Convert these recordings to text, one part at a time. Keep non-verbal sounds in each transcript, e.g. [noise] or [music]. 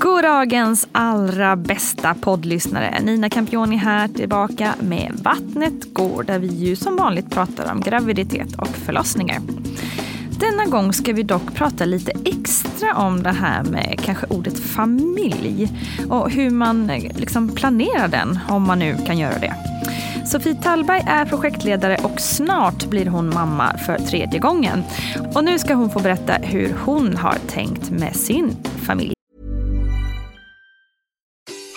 Goddagens allra bästa poddlyssnare. Nina Campioni här tillbaka med Vattnet går där vi ju som vanligt pratar om graviditet och förlossningar. Denna gång ska vi dock prata lite extra om det här med kanske ordet familj och hur man eh, liksom planerar den, om man nu kan göra det. Sofie Tallberg är projektledare och snart blir hon mamma för tredje gången. Och nu ska hon få berätta hur hon har tänkt med sin familj.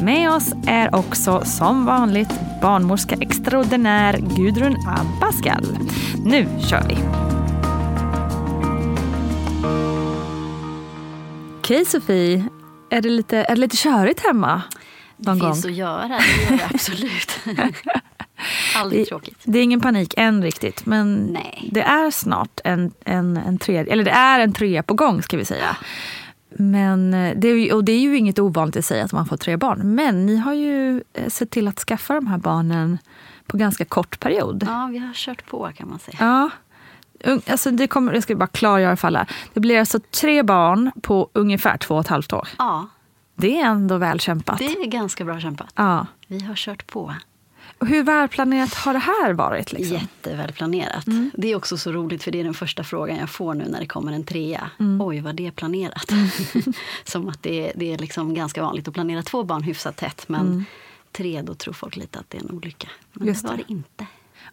Med oss är också som vanligt barnmorska extraordinär Gudrun Abascal. Nu kör vi! Okej Sofie, är det lite, är det lite körigt hemma? Någon det gång? finns att göra, det gör det absolut. [laughs] Aldrig tråkigt. Det är ingen panik än riktigt, men Nej. det är snart en, en, en tredje, eller det är en trea på gång ska vi säga. Men eh, det och det är ju inget ovanligt att säga att man får tre barn. Men ni har ju eh, sett till att skaffa de här barnen på ganska kort period. Ja, vi har kört på kan man säga. Ja. Alltså det kommer, jag ska bara klargöra för alla. Det blir alltså tre barn på ungefär två och ett halvt år. Ja. Det är ändå väl kämpat. Det är ganska bra kämpat. Ja. Vi har kört på. Hur välplanerat har det här varit? Liksom? Jättevälplanerat. Mm. Det är också så roligt, för det är den första frågan jag får nu när det kommer en trea. Mm. Oj, var det planerat? Mm. [laughs] Som att det, det är liksom ganska vanligt att planera två barn hyfsat tätt. Men mm. tre, då tror folk lite att det är en olycka. Men Just det var det inte.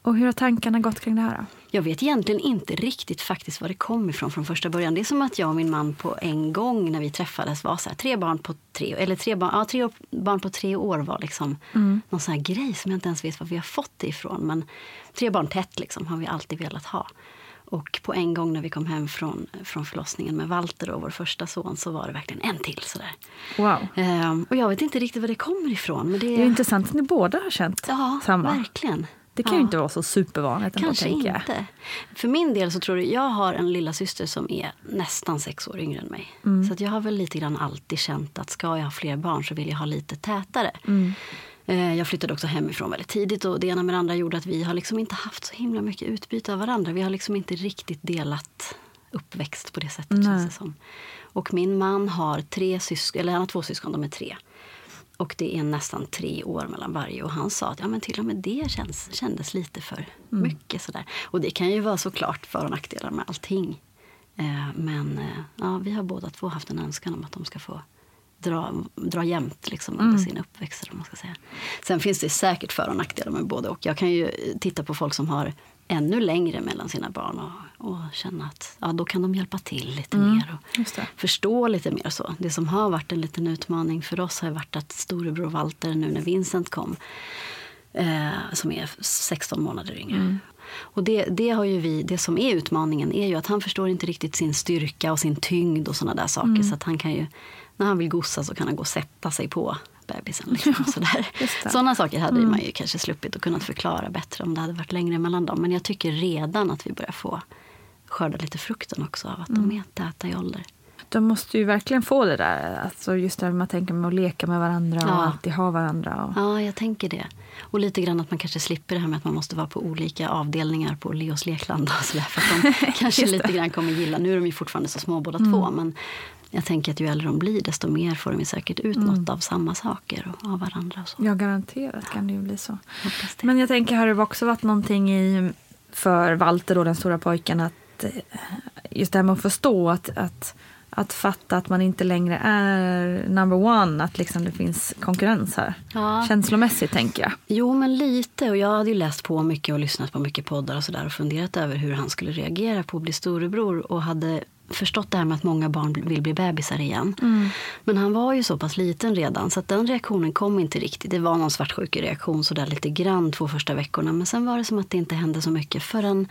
Och hur har tankarna gått kring det här? Då? Jag vet egentligen inte riktigt faktiskt var det kom ifrån från första början. Det är som att jag och min man på en gång när vi träffades var så här, tre barn på tre, eller tre barn, ja, tre barn på tre år var liksom mm. någon sån här grej som jag inte ens vet var vi har fått det ifrån. Men tre barn tätt liksom har vi alltid velat ha. Och på en gång när vi kom hem från, från förlossningen med Walter och vår första son så var det verkligen en till. Sådär. Wow. Ehm, och jag vet inte riktigt var det kommer ifrån. Men det, det är intressant att ni båda har känt ja, samma. verkligen. Det kan ja. ju inte vara så supervanligt. Kanske inte. Jag. För min del så tror jag, jag har en lilla syster som är nästan sex år yngre än mig. Mm. Så jag har väl lite grann alltid känt att ska jag ha fler barn så vill jag ha lite tätare. Mm. Eh, jag flyttade också hemifrån väldigt tidigt och det ena med det andra gjorde att vi har liksom inte haft så himla mycket utbyte av varandra. Vi har liksom inte riktigt delat uppväxt på det sättet. Känns det som. Och min man har tre syskon, eller han har två syskon, de är tre. Och det är nästan tre år mellan varje. Och han sa att ja, men till och med det känns, kändes lite för Mm. mycket. Sådär. Och det kan ju vara såklart för och nackdelar med allting. Eh, men eh, ja, vi har båda två haft en önskan om att de ska få dra, dra jämnt liksom, under Mm. sin uppväxt. Man ska säga. Sen finns det säkert för och nackdelar med både och. Jag kan ju titta på folk som har ännu längre mellan sina barn och, och känna att ja, då kan de hjälpa till lite Mm. mer. Och, förstå lite mer. så. Det som har varit en liten utmaning för oss har varit att storebror Walter nu när Vincent kom, eh, som är 16 månader yngre. Och det, det, har ju vi, det som är utmaningen är ju att han förstår inte riktigt sin styrka och sin tyngd och såna där saker. Så att han kan ju, när han vill gossa så kan han gå och sätta sig på bebisen. Liksom, sådär. [laughs] Sådana saker hade man ju kanske sluppit och kunnat förklara bättre om det hade varit längre mellan dem. Men jag tycker redan att vi börjar få skörda lite frukten också av att de är täta i ålder. De måste ju verkligen få det där. Alltså just det här man tänker med att leka med varandra och Ja. alltid ha varandra. Och... Ja, jag tänker det. Och lite grann att man kanske slipper det här med att man måste vara på olika avdelningar på Leos lekland. Och så där, för att de [laughs] kanske lite grann kommer gilla. Nu är de ju fortfarande så små båda två. Men jag tänker att ju äldre de blir desto mer får de ju säkert ut något av samma saker och av varandra. Och så. Ja, garanterat kan det ju bli så. Det. Men jag tänker, har det också varit någonting i, för Walter, då, den stora pojken, att eh, just det här med att förstå att, att, att fatta att man inte längre är number one, att liksom det finns konkurrens här. Ja. Känslomässigt tänker jag. Jo, men lite. Och jag hade ju läst på mycket och lyssnat på mycket poddar och sådär och funderat över hur han skulle reagera på att bli storebror och hade förstått det här med att många barn vill bli bebisar igen. Men han var ju så pass liten redan så att den reaktionen kom inte riktigt. Det var någon svartsjukereaktion sådär lite grann två första veckorna men sen var det som att det inte hände så mycket förrän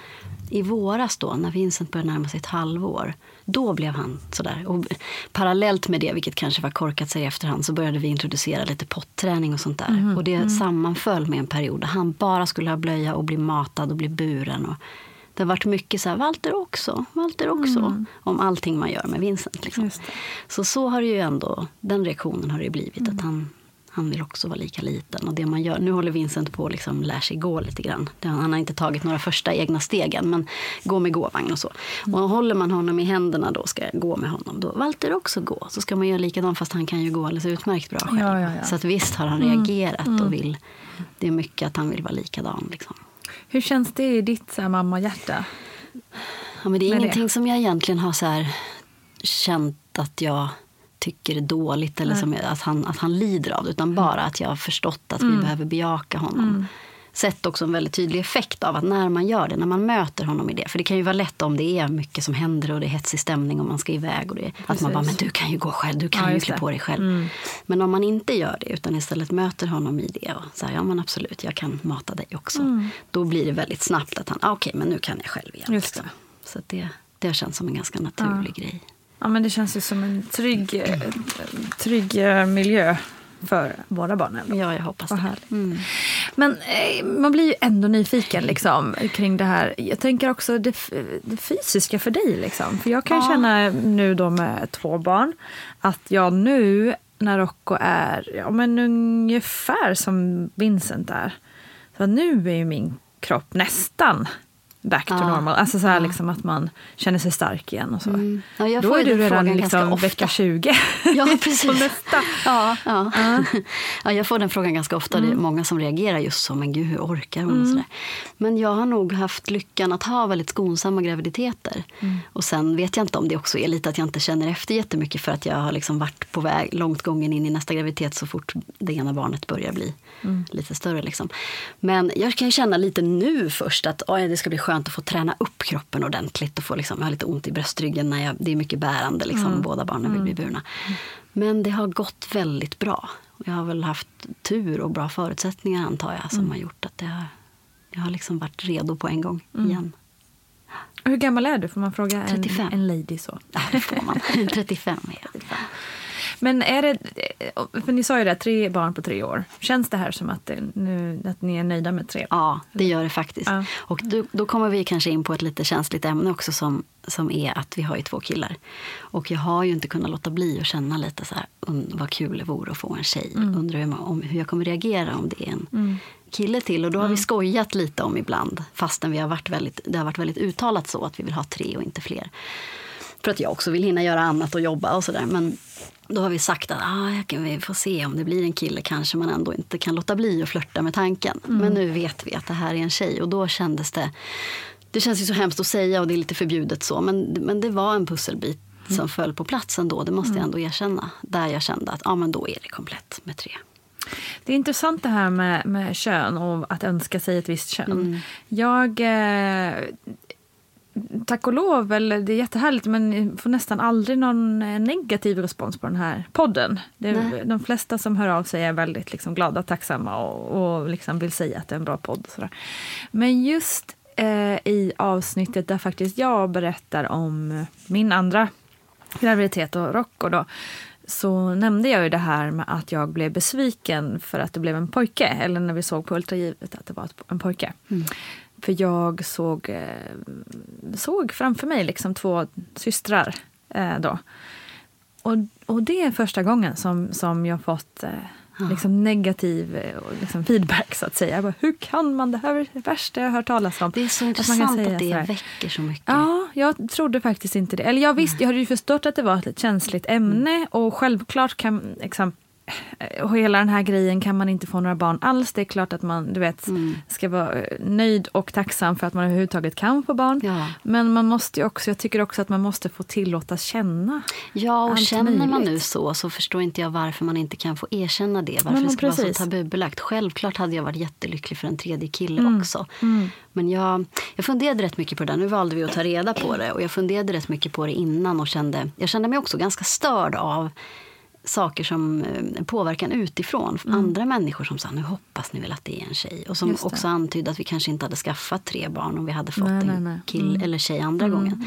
i våras då när Vincent började närma sig ett halvår. Då blev han sådär. Och parallellt med det, vilket kanske var korkat sig i efterhand, så började vi introducera lite potträning och sånt där. Och det sammanföll med en period där han bara skulle ha blöja och bli matad och bli buren. Och det har varit mycket så här, Walter också, Walter också, om allting man gör med Vincent. Liksom. Så så har det ju ändå, den reaktionen har det ju blivit. Att han, han vill också vara lika liten. Och det man gör, nu håller Vincent på att liksom lär sig gå lite grann. Han har inte tagit några första egna stegen, men gå med gåvagn och så. Och håller man honom i händerna då, ska jag gå med honom, då Walter också gå. Så ska man göra likadant, fast han kan ju gå alldeles utmärkt bra själv. Ja, ja, ja. Så att visst har han reagerat och vill, det är mycket att han vill vara likadan. Liksom. Hur känns det i ditt så här, mammahjärta? Ja, men det är Med det. ingenting som jag egentligen har så här, känt att jag tycker är dåligt eller som jag, att, han, att han lider av det. Utan bara att jag har förstått att vi behöver bejaka honom. Sett också en väldigt tydlig effekt av att när man gör det, när man möter honom i det. För det kan ju vara lätt om det är mycket som händer och det är hetsig stämning och man ska iväg. Och det, att man bara, men du kan ju gå själv, du kan Ja, ju klä på dig själv. Men om man inte gör det utan istället möter honom i det och säger, ja men absolut, jag kan mata dig också. Då blir det väldigt snabbt att han, ah, okej men nu kan jag själv igen. Liksom. Så det, det har känts som en ganska naturlig grej. Ja, men det känns ju som en trygg, trygg eh, miljö för våra barn. ändå. Ja, jag hoppas det. Mm. Men eh, man blir ju ändå nyfiken liksom, kring det här. Jag tänker också det, det fysiska för dig. Liksom. För jag kan Ja. känna nu då med två barn att jag nu när Rocco är ja, men ungefär som Vincent är. Så nu är ju min kropp nästan back to Ja. normal. Alltså så här liksom att man känner sig stark igen och så. Mm. Ja, Då är du redan liksom vecka 20. Ja, [laughs] På precis. nästa. Ja, ja. ja, jag får den frågan ganska ofta. Det är många som reagerar just så. Men gud, hur orkar hon? Och sådär. Men jag har nog haft lyckan att ha väldigt skonsamma graviditeter. Och sen vet jag inte om det också är lite att jag inte känner efter jättemycket för att jag har liksom varit på väg långt gången in i nästa graviditet så fort det ena barnet börjar bli lite större. Liksom. Men jag kan ju känna lite nu först att oj, det ska bli skönt att få träna upp kroppen ordentligt och få liksom, jag har lite ont i bröstryggen när jag, det är mycket bärande. Liksom, Båda barnen vill bli burna. Men det har gått väldigt bra. Jag har väl haft tur och bra förutsättningar antar jag som har gjort att det har, jag har liksom varit redo på en gång igen. Hur gammal är du? Får man fråga en, 35. en lady så? Ja, det får man. [laughs] 35 är jag. Men är det, för ni sa ju det, tre barn på tre år. Känns det här som att, det, nu, att ni är nöjda med tre? Ja, det gör det faktiskt. Ja. Och då, då kommer vi kanske in på ett lite känsligt ämne också som, som är att vi har ju två killar. Och jag har ju inte kunnat låta bli att känna lite så här, "Und- vad kul det vore att få en tjej. Undrar hur, man, om, hur jag kommer reagera om det är en kille till. Och då har vi skojat lite om ibland, fastän vi har varit väldigt, det har varit väldigt uttalat så att vi vill ha tre och inte fler. För att jag också vill hinna göra annat och jobba och sådär. Men då har vi sagt att ah, vi får se om det blir en kille kanske man ändå inte kan låta bli att flörta med tanken. Mm. Men nu vet vi att det här är en tjej och då kändes det det känns ju så hemskt att säga och det är lite förbjudet så men, men det var en pusselbit Mm. som föll på plats ändå. Det måste jag ändå erkänna. Där jag kände att ja, men då är det komplett med tre. Det är intressant det här med, med kön och att önska sig ett visst kön. Jag... Eh, tack och lov, eller det är jättehärligt, men jag får nästan aldrig någon eh, negativ respons på den här podden. Det, de flesta som hör av sig är väldigt liksom, glada och tacksamma och, och liksom vill säga att det är en bra podd. Sådär. Men just eh, i avsnittet där faktiskt jag berättar om min andra graviditet och Rocco då, så nämnde jag ju det här med att jag blev besviken för att det blev en pojke. Eller när vi såg på ultraljudet att det var en pojke. För jag såg, eh, såg framför mig liksom två systrar eh, då. Och, och det är första gången som, som jag fått eh, liksom negativ liksom feedback så att säga. Bara, Hur kan man? Det här är det värsta jag har hört talas om. Det är så Att intressant säga att det sådär. väcker så mycket. Ja, jag trodde faktiskt inte det. Eller jag visste, jag hade ju förstått att det var ett känsligt ämne och självklart kan liksom, och hela den här grejen kan man inte få några barn alls. Det är klart att man du vet, ska vara eh, nöjd och tacksam för att man överhuvudtaget kan få barn. Ja. Men man måste ju också, jag tycker också att man måste få tillåtas känna. Ja, och känner man möjligt. nu så så förstår inte jag varför man inte kan få erkänna det. Varför Men det ska vara precis. så tabubelagt. Självklart hade jag varit jättelycklig för en tredje kille Mm. också. Men jag, jag funderade rätt mycket på det där. Nu valde vi att ta reda på det. Och jag funderade rätt mycket på det innan och kände, jag kände mig också ganska störd av saker som eh, påverkan utifrån. Andra människor som sa nu hoppas ni väl att det är en tjej. Och som Mm. Också antydde att vi kanske inte hade skaffat tre barn om vi hade fått Nej, en nej, nej. kille eller tjej andra gången.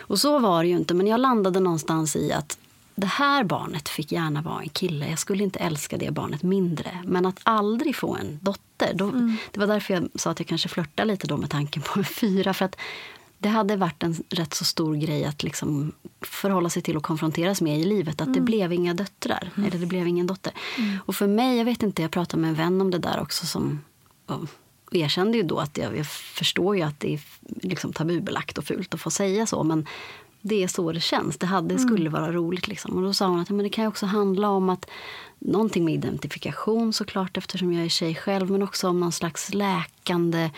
Och så var det ju inte. Men jag landade någonstans i att det här barnet fick gärna vara en kille. Jag skulle inte älska det barnet mindre. Men att aldrig få en dotter. Då, Det var därför jag sa att jag kanske flörtar lite då med tanken på en fyra. För att det hade varit en rätt så stor grej att liksom förhålla sig till och konfronteras med i livet. Att det blev inga döttrar. Eller det blev ingen dotter. Och för mig, jag vet inte, jag pratade med en vän om det där också som och erkände ju då att jag, jag förstår ju att det är liksom tabubelagt och fult att få säga så. Men det är så det känns. Det hade, skulle vara roligt. Liksom. Och då sa hon att ja, men det kan ju också handla om att någonting med identifikation såklart eftersom jag är tjej själv. Men också om någon slags läkande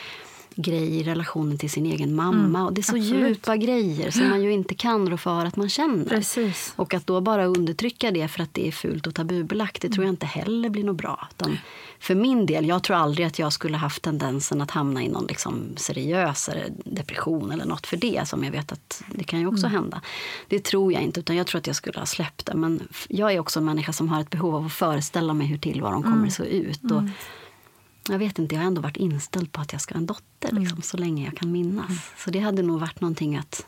grej i relationen till sin egen mamma. och det är så absolut. djupa grejer som man ju inte kan rå för att man känner. Precis. Och att då bara undertrycka det för att det är fult och tabubelagt, det tror jag inte heller blir något bra. Utan för min del, jag tror aldrig att jag skulle haft tendensen att hamna i någon liksom seriösare depression eller något för det, som jag vet att det kan ju också hända. Det tror jag inte, utan jag tror att jag skulle ha släppt det. Men jag är också en människa som har ett behov av att föreställa mig hur tillvaron kommer att se ut. Och jag vet inte, jag har ändå varit inställd på att jag ska ha en dotter liksom, så länge jag kan minnas. Så det hade nog varit någonting att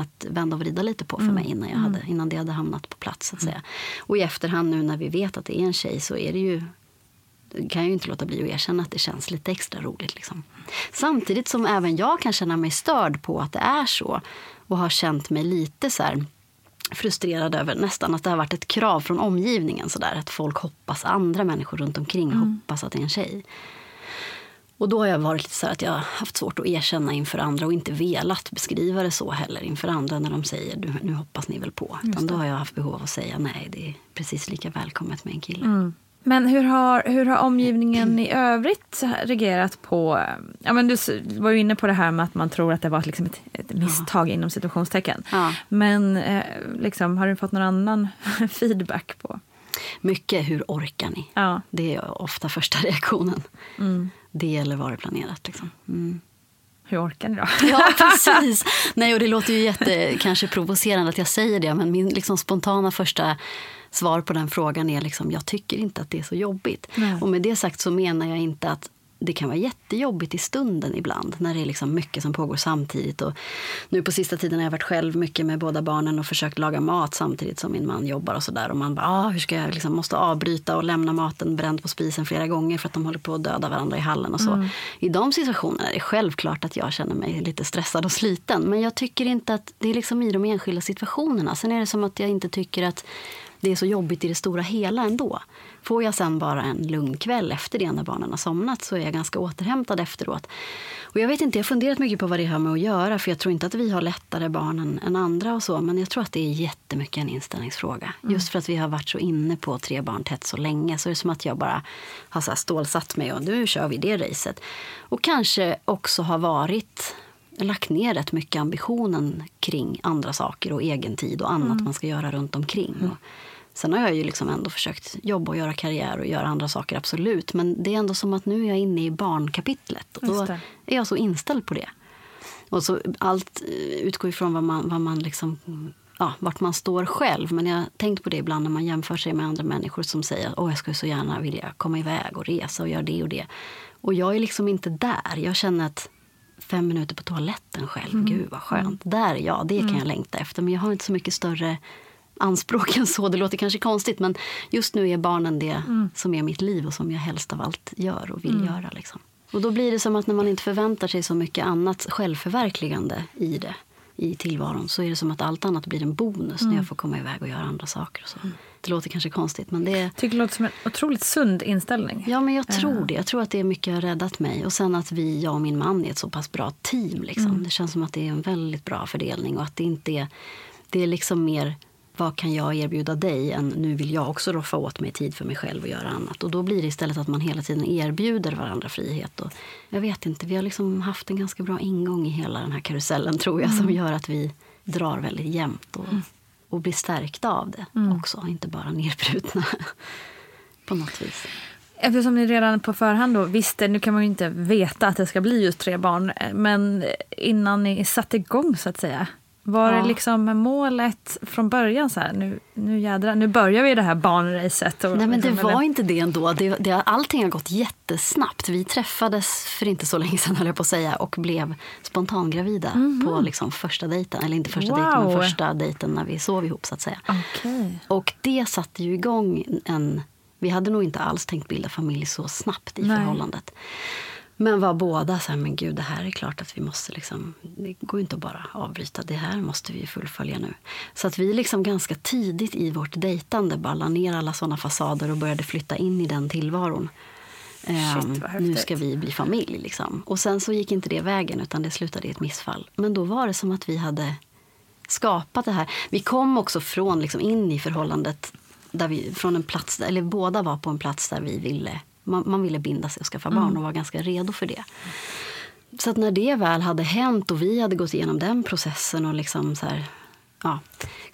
att vända och vrida lite på för mig innan, jag hade, innan det hade hamnat på plats. Så att säga. Och i efterhand nu när vi vet att det är en tjej så är det ju kan jag ju inte låta bli att erkänna att det känns lite extra roligt. Liksom. Samtidigt som även jag kan känna mig störd på att det är så och har känt mig lite så här frustrerad över nästan att det har varit ett krav från omgivningen. Så där, att folk hoppas, andra människor runt omkring hoppas att det är en tjej. Och då har jag varit lite så här att jag haft svårt att erkänna inför andra och inte velat beskriva det så heller inför andra när de säger du, nu hoppas ni väl på. Utan då har jag haft behov av att säga nej, det är precis lika välkommet med en kille. Men hur har, hur har omgivningen i övrigt reagerat på... Ja, men du var ju inne på det här med att man tror att det var liksom ett, ett misstag inom situationstecken. Ja. Men eh, liksom, har du fått någon annan [laughs] feedback på? Mycket hur orkar ni? Ja. Det är ofta första [laughs] reaktionen. Det eller var det planerat? Liksom. Mm. Hur orkar ni då? [laughs] Ja, precis. Nej, och det låter ju jätte, kanske provocerande att jag säger det, men min liksom spontana första svar på den frågan är liksom, jag tycker inte att det är så jobbigt. Nej. Och med det sagt så menar jag inte att det kan vara jättejobbigt i stunden ibland när det är liksom mycket som pågår samtidigt. Och nu på sista tiden har jag varit själv mycket med båda barnen och försökt laga mat samtidigt som min man jobbar och sådär. Och man bara, ah, hur ska jag liksom måste avbryta och lämna maten bränd på spisen flera gånger för att de håller på att döda varandra i hallen och så. I de situationerna är det självklart att jag känner mig lite stressad och sliten. Men jag tycker inte att det är liksom i de enskilda situationerna. Sen är det som att jag inte tycker att det är så jobbigt i det stora hela ändå. Får jag sen bara en lugn kväll efter det när barnen har somnat så är jag ganska återhämtad efteråt. Och jag vet inte, jag har funderat mycket på vad det har med att göra för jag tror inte att vi har lättare barn än, andra och så men jag tror att det är jättemycket en inställningsfråga. Mm. Just för att vi har varit så inne på tre barn tätt så länge så är det som att jag bara har så stålsatt mig och nu kör vi det racet. Och kanske också har varit lagt ner rätt mycket ambitionen kring andra saker och egen tid och annat mm. man ska göra runt omkring. Mm. Sen har jag ju liksom ändå försökt jobba och göra karriär och göra andra saker, absolut. Men det är ändå som att nu är jag inne i barnkapitlet och då är jag så inställd på det. Och så allt eh, utgår ifrån vad man, vad man liksom, ja, vart man står själv. Men jag har tänkt på det ibland när man jämför sig med andra människor som säger att jag skulle så gärna vilja komma iväg och resa och göra det och det. Och jag är liksom inte där. Jag känner att fem minuter på toaletten själv, mm. gud vad skönt. Där är jag, det kan mm. jag längta efter. Men jag har inte så mycket större anspråk [laughs] än så. Det låter kanske konstigt men just nu är barnen det mm. som är mitt liv och som jag helst av allt gör och vill mm. göra. Liksom. Och då blir det som att när man inte förväntar sig så mycket annat självförverkligande i det, i tillvaron, så är det som att allt annat blir en bonus mm. när jag får komma iväg och göra andra saker. Och så. Det låter kanske konstigt men det... Jag tycker det låter som en otroligt sund inställning. Ja men jag tror det. Jag tror att det är mycket har räddat mig. Och sen att vi, jag och min man är ett så pass bra team. Liksom. Mm. Det känns som att det är en väldigt bra fördelning och att det inte är... Det är liksom mer vad kan jag erbjuda dig än nu vill jag också roffa åt mig tid för mig själv och göra annat. Och då blir det istället att man hela tiden erbjuder varandra frihet. Och jag vet inte, vi har liksom haft en ganska bra ingång i hela den här karusellen tror jag, mm. som gör att vi drar väldigt jämnt och, mm. Och blir stärkta av det mm. också, inte bara [laughs] nedbrutna på något vis. Eftersom ni redan på förhand då visste, nu kan man ju inte veta att det ska bli just tre barn, men innan ni satte igång så att säga, var ja. det liksom målet från början så här, nu, nu jädrar, nu börjar vi det här barnracet? Nej men det var inte det ändå. Det, det, allting har gått jättesnabbt. Vi träffades för inte så länge sedan [laughs] höll jag på att säga och blev spontangravida mm -hmm. på liksom första dejten. Eller inte första wow. dejten men första dejten när vi sov ihop så att säga. Okay. Och det satte ju igång en... Vi hade nog inte alls tänkt bilda familj så snabbt i Nej. förhållandet. Men var båda så här, men gud, det här är klart att vi måste liksom, det går inte att bara avbryta, det här måste vi fullfölja nu. Så att vi liksom ganska tidigt i vårt dejtande la ner alla sådana fasader och började flytta in i den tillvaron. Shit, um, nu ska vi bli familj. Liksom. Och sen så gick inte det vägen utan det slutade i ett missfall. Men då var det som att vi hade skapat det här. Vi kom också från, liksom, in i förhållandet där vi, från en plats, eller båda var på en plats där vi ville man, man ville binda sig och skaffa mm. barn och var ganska redo för det. Så när det väl hade hänt och vi hade gått igenom den processen och liksom så här, ja,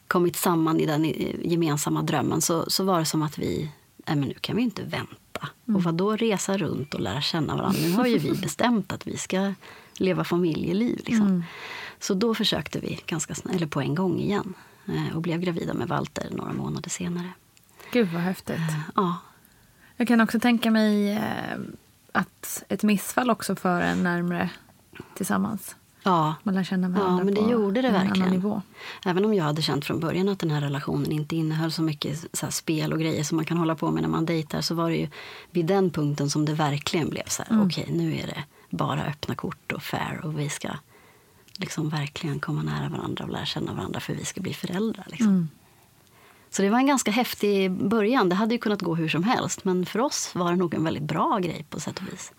kommit samman i den gemensamma drömmen så, så var det som att vi, nej men nu kan vi inte vänta. Mm. Och vad då resa runt och lära känna varandra? Nu har ju vi [laughs] bestämt att vi ska leva familjeliv. Liksom. Mm. Så då försökte vi ganska eller på en gång igen eh, och blev gravida med Walter några månader senare. Gud vad häftigt. Ja, jag kan också tänka mig eh, att ett missfall också för en närmre tillsammans. Ja, Man lär känna varandra ja men det på gjorde det en verkligen. nivå. Även om jag hade känt från början att den här relationen inte innehöll så mycket så spel och grejer som man kan hålla på med när man dejtar så var det ju vid den punkten som det verkligen blev så här, mm. okej okay, nu är det bara öppna kort och fair och vi ska liksom verkligen komma nära varandra och lära känna varandra för vi ska bli föräldrar. Liksom. Mm. Så det var en ganska häftig början. Det hade ju kunnat gå hur som helst. Men för oss var det nog en väldigt bra grej på sätt och vis.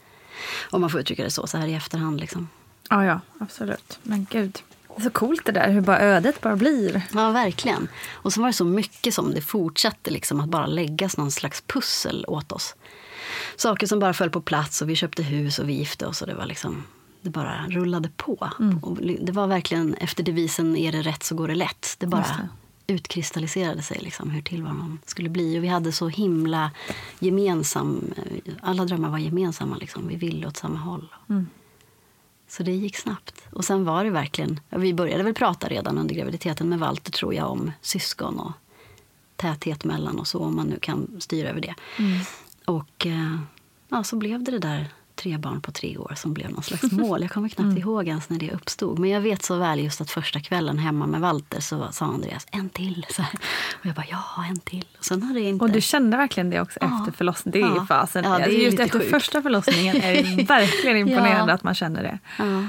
Om man får uttrycka det så, så här i efterhand. Liksom. Ja, ja, absolut. Men gud. Det är så coolt det där, hur bara ödet bara blir. Ja, verkligen. Och så var det så mycket som det fortsatte liksom att bara läggas någon slags pussel åt oss. Saker som bara föll på plats och vi köpte hus och vi gifte oss och det var liksom det bara rullade på. Mm. det var verkligen efter devisen är det rätt så går det lätt. Det bara utkristalliserade sig liksom, hur tillvaron skulle bli. Och vi hade så himla gemensam... Alla drömmar var gemensamma. Liksom. Vi ville åt samma håll. Mm. Så det gick snabbt. Och sen var det verkligen... Vi började väl prata redan under graviditeten med Walter tror jag om syskon och täthet mellan och så, om man nu kan styra över det. Mm. Och eh, ja, så blev det det där tre barn på tre år som blev någon slags [laughs] mål. Jag kommer knappt mm. ihåg ens när det uppstod. Men jag vet så väl just att första kvällen hemma med Walter så sa Andreas en till. Så här. Och jag bara ja, en till. Och, sen har det inte... och du kände verkligen det också ja. efter förlossningen? Det är ja. fasen. Ja, det är just efter sjukt. första förlossningen är det [laughs] verkligen imponerande ja. att man känner det. Ja.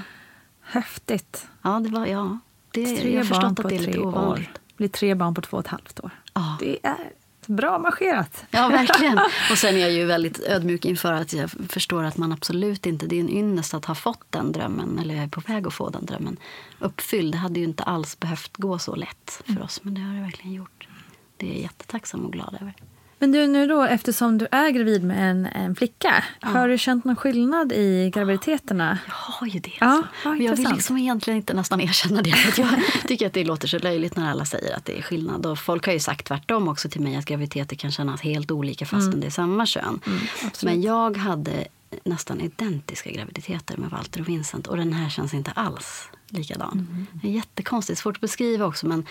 Häftigt. Ja, det var, ja. Det, tre jag har förstått att det är lite ovanligt. År. blir tre barn på två och ett halvt år. Ja. Det är Bra marscherat! Ja, verkligen. [laughs] Och sen är jag ju väldigt ödmjuk inför att jag förstår att man absolut inte... Det är en ynnest att ha fått den drömmen, eller jag är på väg att få den drömmen uppfylld. Det hade ju inte alls behövt gå så lätt för oss, men det har det verkligen gjort. Det är jag jättetacksam och glad över. Men du, nu då, eftersom du är gravid med en, en flicka, ja. har du känt någon skillnad i graviditeterna? Jag har ju det. Alltså. Ja, jag vill liksom egentligen inte nästan erkänna det. För jag [laughs] tycker att det låter så löjligt när alla säger att det är skillnad. Och folk har ju sagt tvärtom också till mig att graviditeter kan kännas helt olika fastän mm. det är samma kön. Mm, Men jag hade nästan identiska graviditeter med Walter och Vincent och den här känns inte alls likadan. Mm. Det är jättekonstigt, svårt att beskriva också men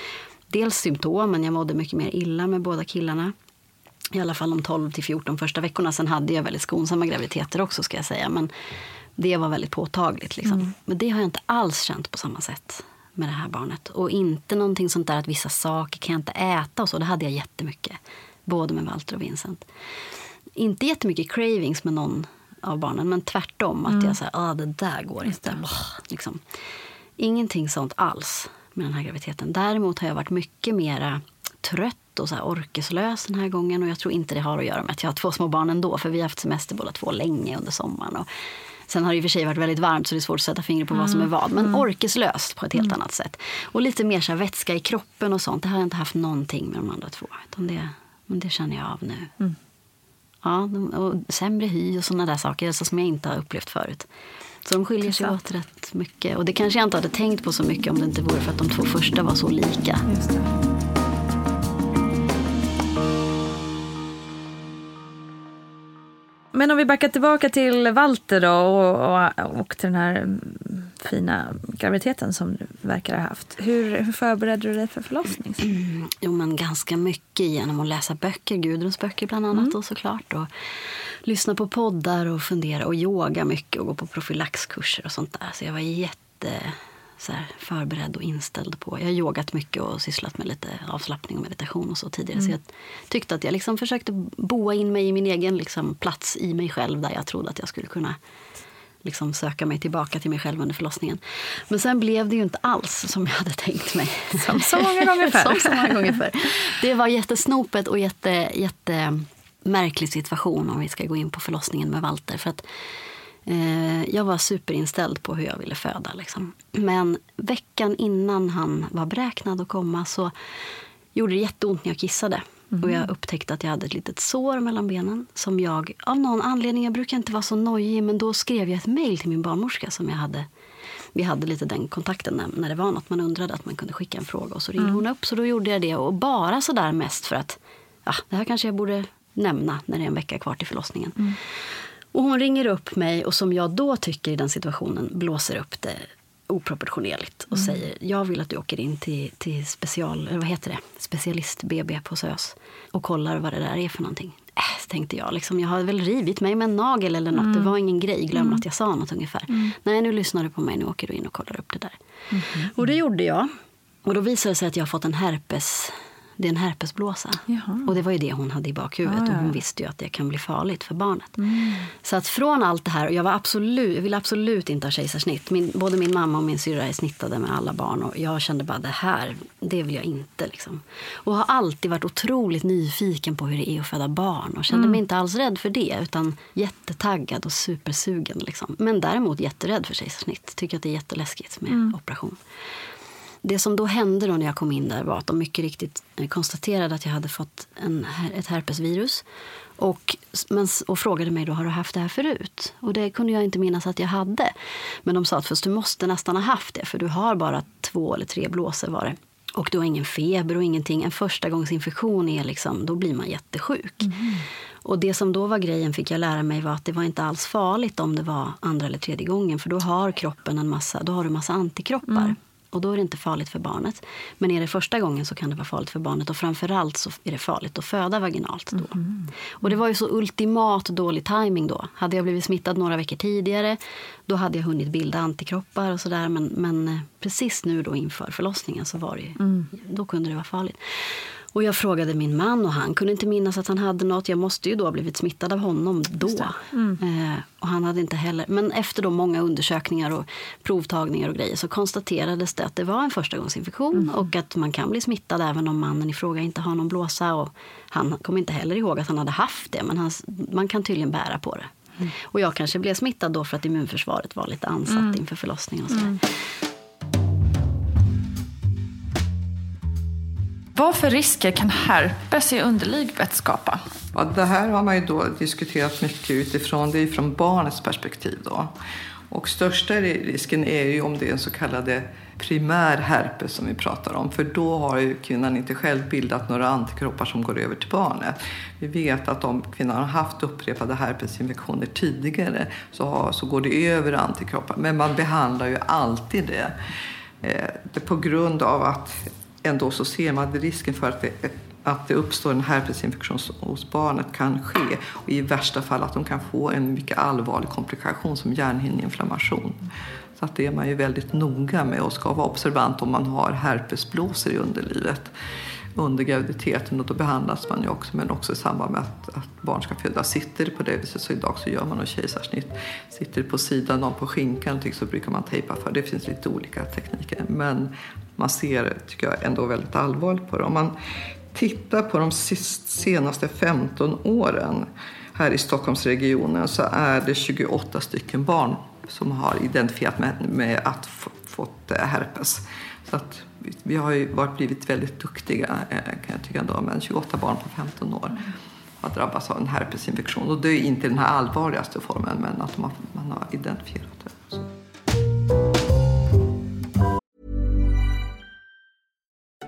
dels symptomen, jag mådde mycket mer illa med båda killarna i alla fall de 12 till 14 första veckorna. Sen hade jag väldigt skonsamma graviditeter också ska jag säga. Men det var väldigt påtagligt. Liksom. Mm. Men det har jag inte alls känt på samma sätt med det här barnet. Och inte någonting sånt där att vissa saker kan jag inte äta och så. Det hade jag jättemycket. Både med Walter och Vincent. Inte jättemycket cravings med någon av barnen. Men tvärtom. Att mm. jag säger ah, det där går inte. Liksom. Ingenting sånt alls med den här graviditeten. Däremot har jag varit mycket mera trött och så orkeslös den här gången. Och jag tror inte det har att göra med att jag har två små barn ändå. För vi har haft semester båda två länge under sommaren. Och sen har det i och för sig varit väldigt varmt så det är svårt att sätta fingret på mm. vad som är vad. Men mm. orkeslöst på ett helt mm. annat sätt. Och lite mer så vätska i kroppen och sånt. Det har jag inte haft någonting med de andra två. Utan det, men det känner jag av nu. Mm. Ja, och sämre hy och sådana där saker alltså som jag inte har upplevt förut. Så de skiljer sig åt rätt mycket. Och det kanske jag inte hade tänkt på så mycket om det inte vore för att de två första var så lika. Men om vi backar tillbaka till Walter då och, och, och till den här fina graviditeten som du verkar ha haft. Hur, hur förberedde du dig för förlossning? Mm, jo, men ganska mycket genom att läsa böcker, Gudruns böcker bland annat mm. och såklart. Och lyssna på poddar och fundera och yoga mycket och gå på profylaxkurser och sånt där. Så jag var jätte så här, förberedd och inställd på. Jag har yogat mycket och sysslat med lite avslappning och meditation och så tidigare. Mm. Så jag tyckte att jag liksom försökte boa in mig i min egen liksom, plats i mig själv där jag trodde att jag skulle kunna liksom söka mig tillbaka till mig själv under förlossningen. Men sen blev det ju inte alls som jag hade tänkt mig. Som så många gånger [laughs] förr. som så många gånger förr. Det var jättesnopet och jätte, jätte märklig situation om vi ska gå in på förlossningen med Walter. För att Eh, jag var superinställd på hur jag ville föda. Liksom. Men veckan innan han var beräknad att komma så gjorde det jätteont när jag kissade. Mm. Och jag upptäckte att jag hade ett litet sår mellan benen. Som jag, av någon anledning, jag brukar inte vara så nojig, men då skrev jag ett mejl till min barnmorska som jag hade vi hade lite den kontakten när, när det var något man undrade att man kunde skicka en fråga. Och så ringde mm. hon upp, så då gjorde jag det. Och bara så där mest för att, ja, det här kanske jag borde nämna när det är en vecka kvar till förlossningen. Mm. Och hon ringer upp mig och som jag då tycker i den situationen blåser upp det oproportionerligt och mm. säger jag vill att du åker in till, till special, vad heter det? specialist BB på SÖS och kollar vad det där är för någonting. Äh, tänkte jag. Liksom, jag har väl rivit mig med en nagel eller något. Mm. Det var ingen grej. Glöm mm. att jag sa något ungefär. Mm. Nej, nu lyssnar du på mig. Nu åker du in och kollar upp det där. Mm-hmm. Och det gjorde jag. Och då visade det sig att jag har fått en herpes det är en herpesblåsa. Jaha. Och det var ju det hon hade i bakhuvudet. Ja, ja. Och hon visste ju att det kan bli farligt för barnet. Mm. Så att från allt det här, och jag, var absolut, jag ville absolut inte ha kejsarsnitt. Min, både min mamma och min syrra är snittade med alla barn. Och jag kände bara det här, det vill jag inte. Liksom. Och har alltid varit otroligt nyfiken på hur det är att föda barn. Och kände mm. mig inte alls rädd för det. Utan jättetaggad och supersugen. Liksom. Men däremot jätterädd för kejsarsnitt. Tycker att det är jätteläskigt med mm. operation. Det som då hände då när jag kom in där var att de mycket riktigt eh, konstaterade att jag hade fått en, ett herpesvirus. Och, men, och frågade mig då, har du haft det här förut? Och det kunde jag inte minnas att jag hade. Men de sa att först du måste nästan ha haft det, för du har bara två eller tre blåsor var det. Och du har ingen feber och ingenting. En förstagångsinfektion är liksom, då blir man jättesjuk. Mm. Och det som då var grejen fick jag lära mig var att det var inte alls farligt om det var andra eller tredje gången. För då har kroppen en massa, då har du massa antikroppar. Mm. Och då är det inte farligt för barnet. Men är det första gången så kan det vara farligt för barnet. Och framförallt så är det farligt att föda vaginalt då. Mm. Och det var ju så ultimat dålig timing då. Hade jag blivit smittad några veckor tidigare då hade jag hunnit bilda antikroppar och sådär. Men, men eh, precis nu då inför förlossningen så var det ju, mm. då kunde det vara farligt. Och jag frågade min man och han kunde inte minnas att han hade något. Jag måste ju då ha blivit smittad av honom då. Mm. Eh, och han hade inte heller. Men efter då många undersökningar och provtagningar och grejer så konstaterades det att det var en förstagångsinfektion mm. och att man kan bli smittad även om mannen i fråga inte har någon blåsa. Och han kom inte heller ihåg att han hade haft det, men han, man kan tydligen bära på det. Mm. Och jag kanske blev smittad då för att immunförsvaret var lite ansatt mm. inför förlossningen. Och så. Vad för risker kan herpes i underlivet skapa? Ja, det här har man ju då diskuterat mycket utifrån det är från barnets perspektiv. Då. Och största risken är ju om det är en så kallad primär herpes som vi pratar om. För då har ju kvinnan inte själv bildat några antikroppar som går över till barnet. Vi vet att om kvinnan har haft upprepade herpesinfektioner tidigare så, har, så går det över antikroppar. Men man behandlar ju alltid det. Eh, det på grund av att ändå så ser man att risken för att det, att det uppstår en herpesinfektion hos barnet kan ske. Och I värsta fall att de kan få en mycket allvarlig komplikation som hjärnhinneinflammation. Så att det är man ju väldigt noga med och ska vara observant om man har herpesblåsor i underlivet under graviditeten och då behandlas man ju också men också i samband med att, att barn ska födas. Sitter det på det viset så idag så gör man en kejsarsnitt. Sitter det på sidan, av på skinkan typ, så brukar man tejpa för. Det finns lite olika tekniker men man ser, tycker jag, ändå väldigt allvarligt på det. Om man tittar på de senaste 15 åren här i Stockholmsregionen så är det 28 stycken barn som har identifierat med, med att fått eh, herpes. Så att vi har ju varit, blivit väldigt duktiga eh, kan jag tycka ändå, men 28 barn på 15 år har drabbats av en herpesinfektion. Och det är inte den här allvarligaste formen, men att man, man har identifierat det.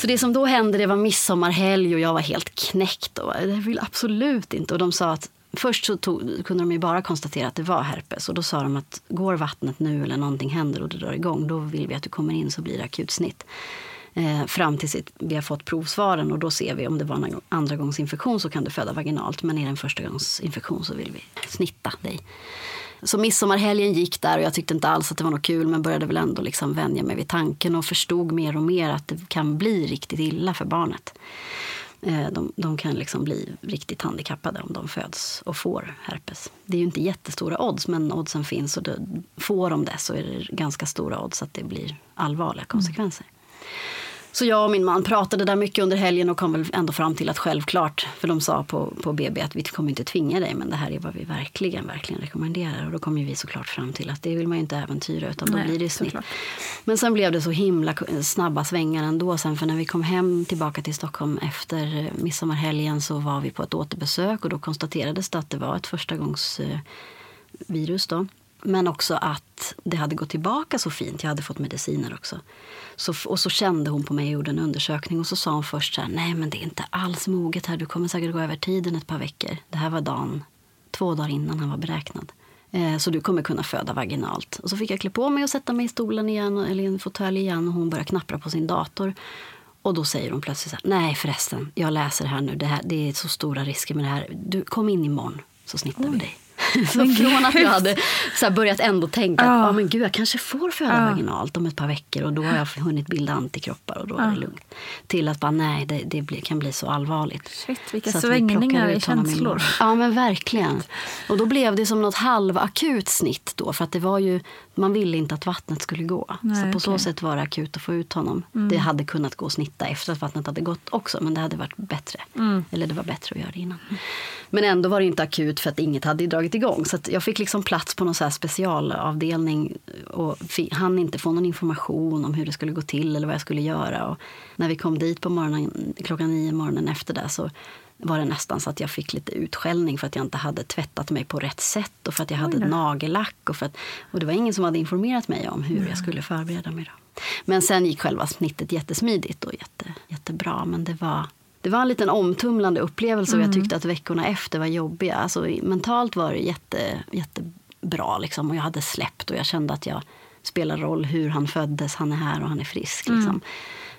Så det som då hände, det var midsommarhelg och jag var helt knäckt och det vill absolut inte. Och de sa att först så tog, kunde de ju bara konstatera att det var herpes och då sa de att går vattnet nu eller någonting händer och det drar igång, då vill vi att du kommer in så blir det akutsnitt. Eh, fram tills vi har fått provsvaren och då ser vi om det var en andra gångs infektion så kan du föda vaginalt men är det en första gångs infektion så vill vi snitta dig. Så midsommarhelgen gick där och jag tyckte inte alls att det var något kul men började väl ändå liksom vänja mig vid tanken och förstod mer och mer att det kan bli riktigt illa för barnet. Eh, de, de, kan liksom bli riktigt handikappade om de föds och får herpes. Det är ju inte jättestora odds, men oddsen finns. Och det, får de det så är det ganska stora odds att det blir allvarliga konsekvenser. Mm. Så jag och min man pratade där mycket under helgen och kom väl ändå fram till att självklart, för de sa på, på BB att vi kommer inte tvinga dig men det här är vad vi verkligen, verkligen rekommenderar. Och då kom ju vi såklart fram till att det vill man ju inte äventyra utan då Nej, blir det snitt. Såklart. Men sen blev det så himla snabba svängar ändå sen för när vi kom hem tillbaka till Stockholm efter midsommarhelgen så var vi på ett återbesök och då konstaterades det att det var ett förstagångsvirus då. Men också att det hade gått tillbaka så fint. Jag hade fått mediciner också. Så, och så kände hon på mig och gjorde en undersökning och så sa hon först så här, nej men det är inte alls moget här, du kommer säkert gå över tiden ett par veckor. Det här var dagen, två dagar innan han var beräknad. Eh, så du kommer kunna föda vaginalt. Och så fick jag klä på mig och sätta mig i stolen igen, eller i en fåtölj igen och hon började knappra på sin dator. Och då säger hon plötsligt så här, nej förresten, jag läser här nu, det, här, det är så stora risker med det här. Du, kom in imorgon så snittar vi dig. Så [laughs] från att jag hade så börjat ändå tänka ja. att ah, men gud, jag kanske får föda ja. vaginalt om ett par veckor och då har jag hunnit bilda antikroppar och då ja. är det lugnt. Till att bara nej, det, det blir, kan bli så allvarligt. Shit, vilka så svängningar i känslor. Ja men verkligen. Och då blev det som något halvakut snitt då för att det var ju, man ville inte att vattnet skulle gå. Nej, så på okay. så sätt var det akut att få ut honom. Mm. Det hade kunnat gå att snitta efter att vattnet hade gått också men det hade varit bättre. Mm. Eller det var bättre att göra det innan. Men ändå var det inte akut för att inget hade dragit igång. Så jag fick liksom plats på någon så specialavdelning och hann inte få någon information om hur det skulle gå till eller vad jag skulle göra. Och när vi kom dit på morgonen, klockan nio morgonen efter det så var det nästan så att jag fick lite utskällning för att jag inte hade tvättat mig på rätt sätt och för att jag hade nagellack. Och, för att, och det var ingen som hade informerat mig om hur jag skulle förbereda mig. Då. Men sen gick själva snittet jättesmidigt och jätte, jättebra. Men det var, det var en liten omtumlande upplevelse och jag mm. tyckte att veckorna efter var jobbiga. Alltså, mentalt var det jätte, jättebra liksom, och jag hade släppt och jag kände att jag spelar roll hur han föddes, han är här och han är frisk. Liksom. Mm.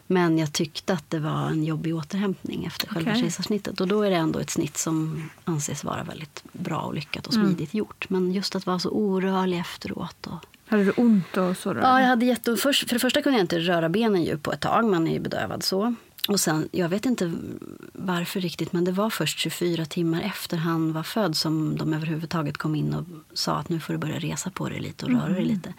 Men jag tyckte att det var en jobbig återhämtning efter själva kejsarsnittet. Och då är det ändå ett snitt som anses vara väldigt bra och lyckat och mm. smidigt mm. gjort. Men just att vara så orörlig efteråt. Och... Hade du ont och så? Då? Ja, jag hade jätte... Först, för det första kunde jag inte röra benen ju på ett tag. Man är ju bedövad så. Och sen, jag vet inte varför riktigt, men det var först 24 timmar efter han var född som de överhuvudtaget kom in och sa att nu får du börja resa på dig lite och röra dig mm. lite.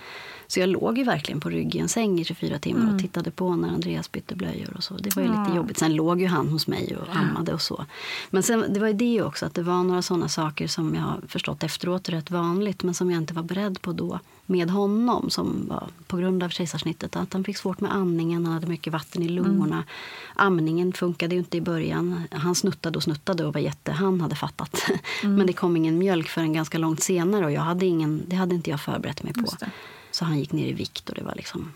Så jag låg ju verkligen på rygg i en säng i 24 timmar mm. och tittade på när Andreas bytte blöjor och så. Det var ju lite jobbigt. Sen låg ju han hos mig och ammade och så. Men sen, det var ju det också, att det var några sådana saker som jag har förstått efteråt är rätt vanligt, men som jag inte var beredd på då med honom som var på grund av kejsarsnittet. Att han fick svårt med andningen, han hade mycket vatten i lungorna. Mm. Amningen funkade ju inte i början. Han snuttade och snuttade och var jätte... Han hade fattat. Mm. Men det kom ingen mjölk förrän ganska långt senare och jag hade ingen, det hade inte jag förberett mig på. Så han gick ner i vikt och det var liksom...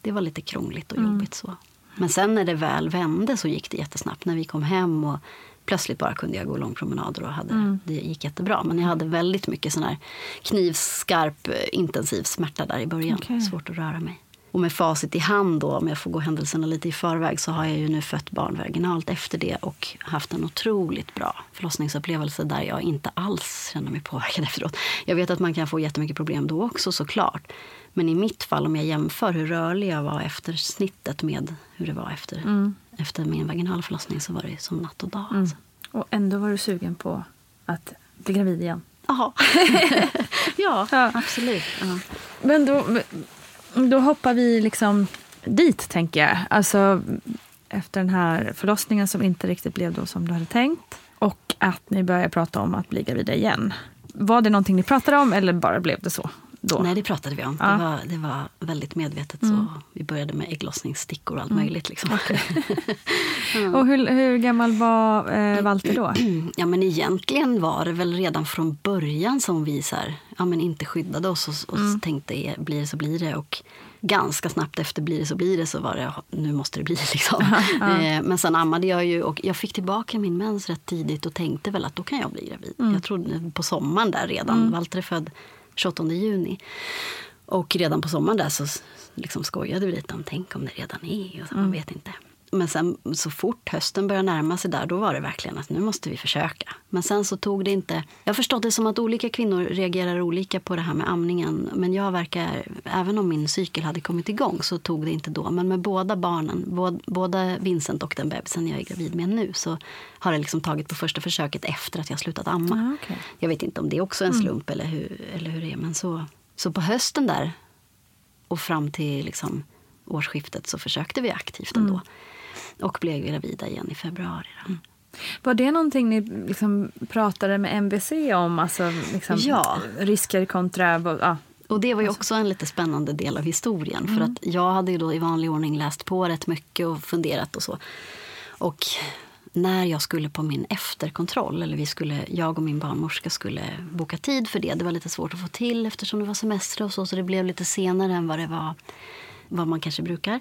Det var lite krångligt och mm. jobbigt så. Men sen när det väl vände så gick det jättesnabbt. När vi kom hem och plötsligt bara kunde jag gå långpromenader och hade, mm. det gick jättebra. Men jag hade väldigt mycket sån här knivskarp intensiv smärta där i början. Okay. Svårt att röra mig. Och med facit i hand då, om jag får gå händelserna lite i förväg, så har jag ju nu fött barn vaginalt efter det och haft en otroligt bra förlossningsupplevelse där jag inte alls känner mig påverkad efteråt. Jag vet att man kan få jättemycket problem då också såklart. Men i mitt fall, om jag jämför hur rörlig jag var efter snittet med hur det var efter, mm. efter min vaginala förlossning så var det som natt och dag. Mm. Alltså. Och ändå var du sugen på att bli gravid igen? Aha. [laughs] [laughs] ja, ja, absolut. Ja. Men då, då hoppar vi liksom dit, tänker jag. Alltså, efter den här förlossningen som inte riktigt blev då som du hade tänkt. Och att ni börjar prata om att bli gravida igen. Var det någonting ni pratade om eller bara blev det så? Då? Nej, det pratade vi om. Ja. Det, var, det var väldigt medvetet. Mm. så Vi började med ägglossningsstickor och allt mm. möjligt. Liksom. Okay. [laughs] ja. [laughs] Och hur, hur, gammal var eh, Walter då? [clears throat] ja, men egentligen var det väl redan från början som vi så här, ja, men inte skyddade oss och, och mm. tänkte blir det så blir det. Och ganska snabbt efter blir det så blir det så var det nu måste det bli. [laughs] Liksom. Eh, men sen ammade jag ju och jag fick tillbaka min mens rätt tidigt och tänkte väl att då kan jag bli gravid. Mm. Jag trodde på sommaren där redan. Mm. Walter är född 28 juni. Och redan på sommaren där så liksom skojade vi lite om tänk om det redan är. Och så, mm. Man vet inte. Men sen så fort hösten började närma sig där, då var det verkligen att nu måste vi försöka. Men sen så tog det inte... Jag förstått det som att olika kvinnor reagerar olika på det här med amningen. Men jag verkar, även om min cykel hade kommit igång så tog det inte då. Men med båda barnen, både, både Vincent och den bebisen jag är gravid med nu, så har det liksom tagit på första försöket efter att jag slutat amma. Ah, okay. Jag vet inte om det är också en slump eller, hur, eller hur det är. Men så, så på hösten där och fram till liksom årsskiftet så försökte vi aktivt ändå. Mm. Och blev gravida igen i februari. Mm. Var det någonting ni liksom pratade med MVC om? Alltså liksom ja. risker kontra... Ja. Och det var ju också en lite spännande del av historien. Mm. För att jag hade ju då i vanlig ordning läst på rätt mycket och funderat och så. Och när jag skulle på min efterkontroll, eller vi skulle, jag och min barnmorska skulle boka tid för det. Det var lite svårt att få till eftersom det var semester och så, så det blev lite senare än vad det var vad man kanske brukar.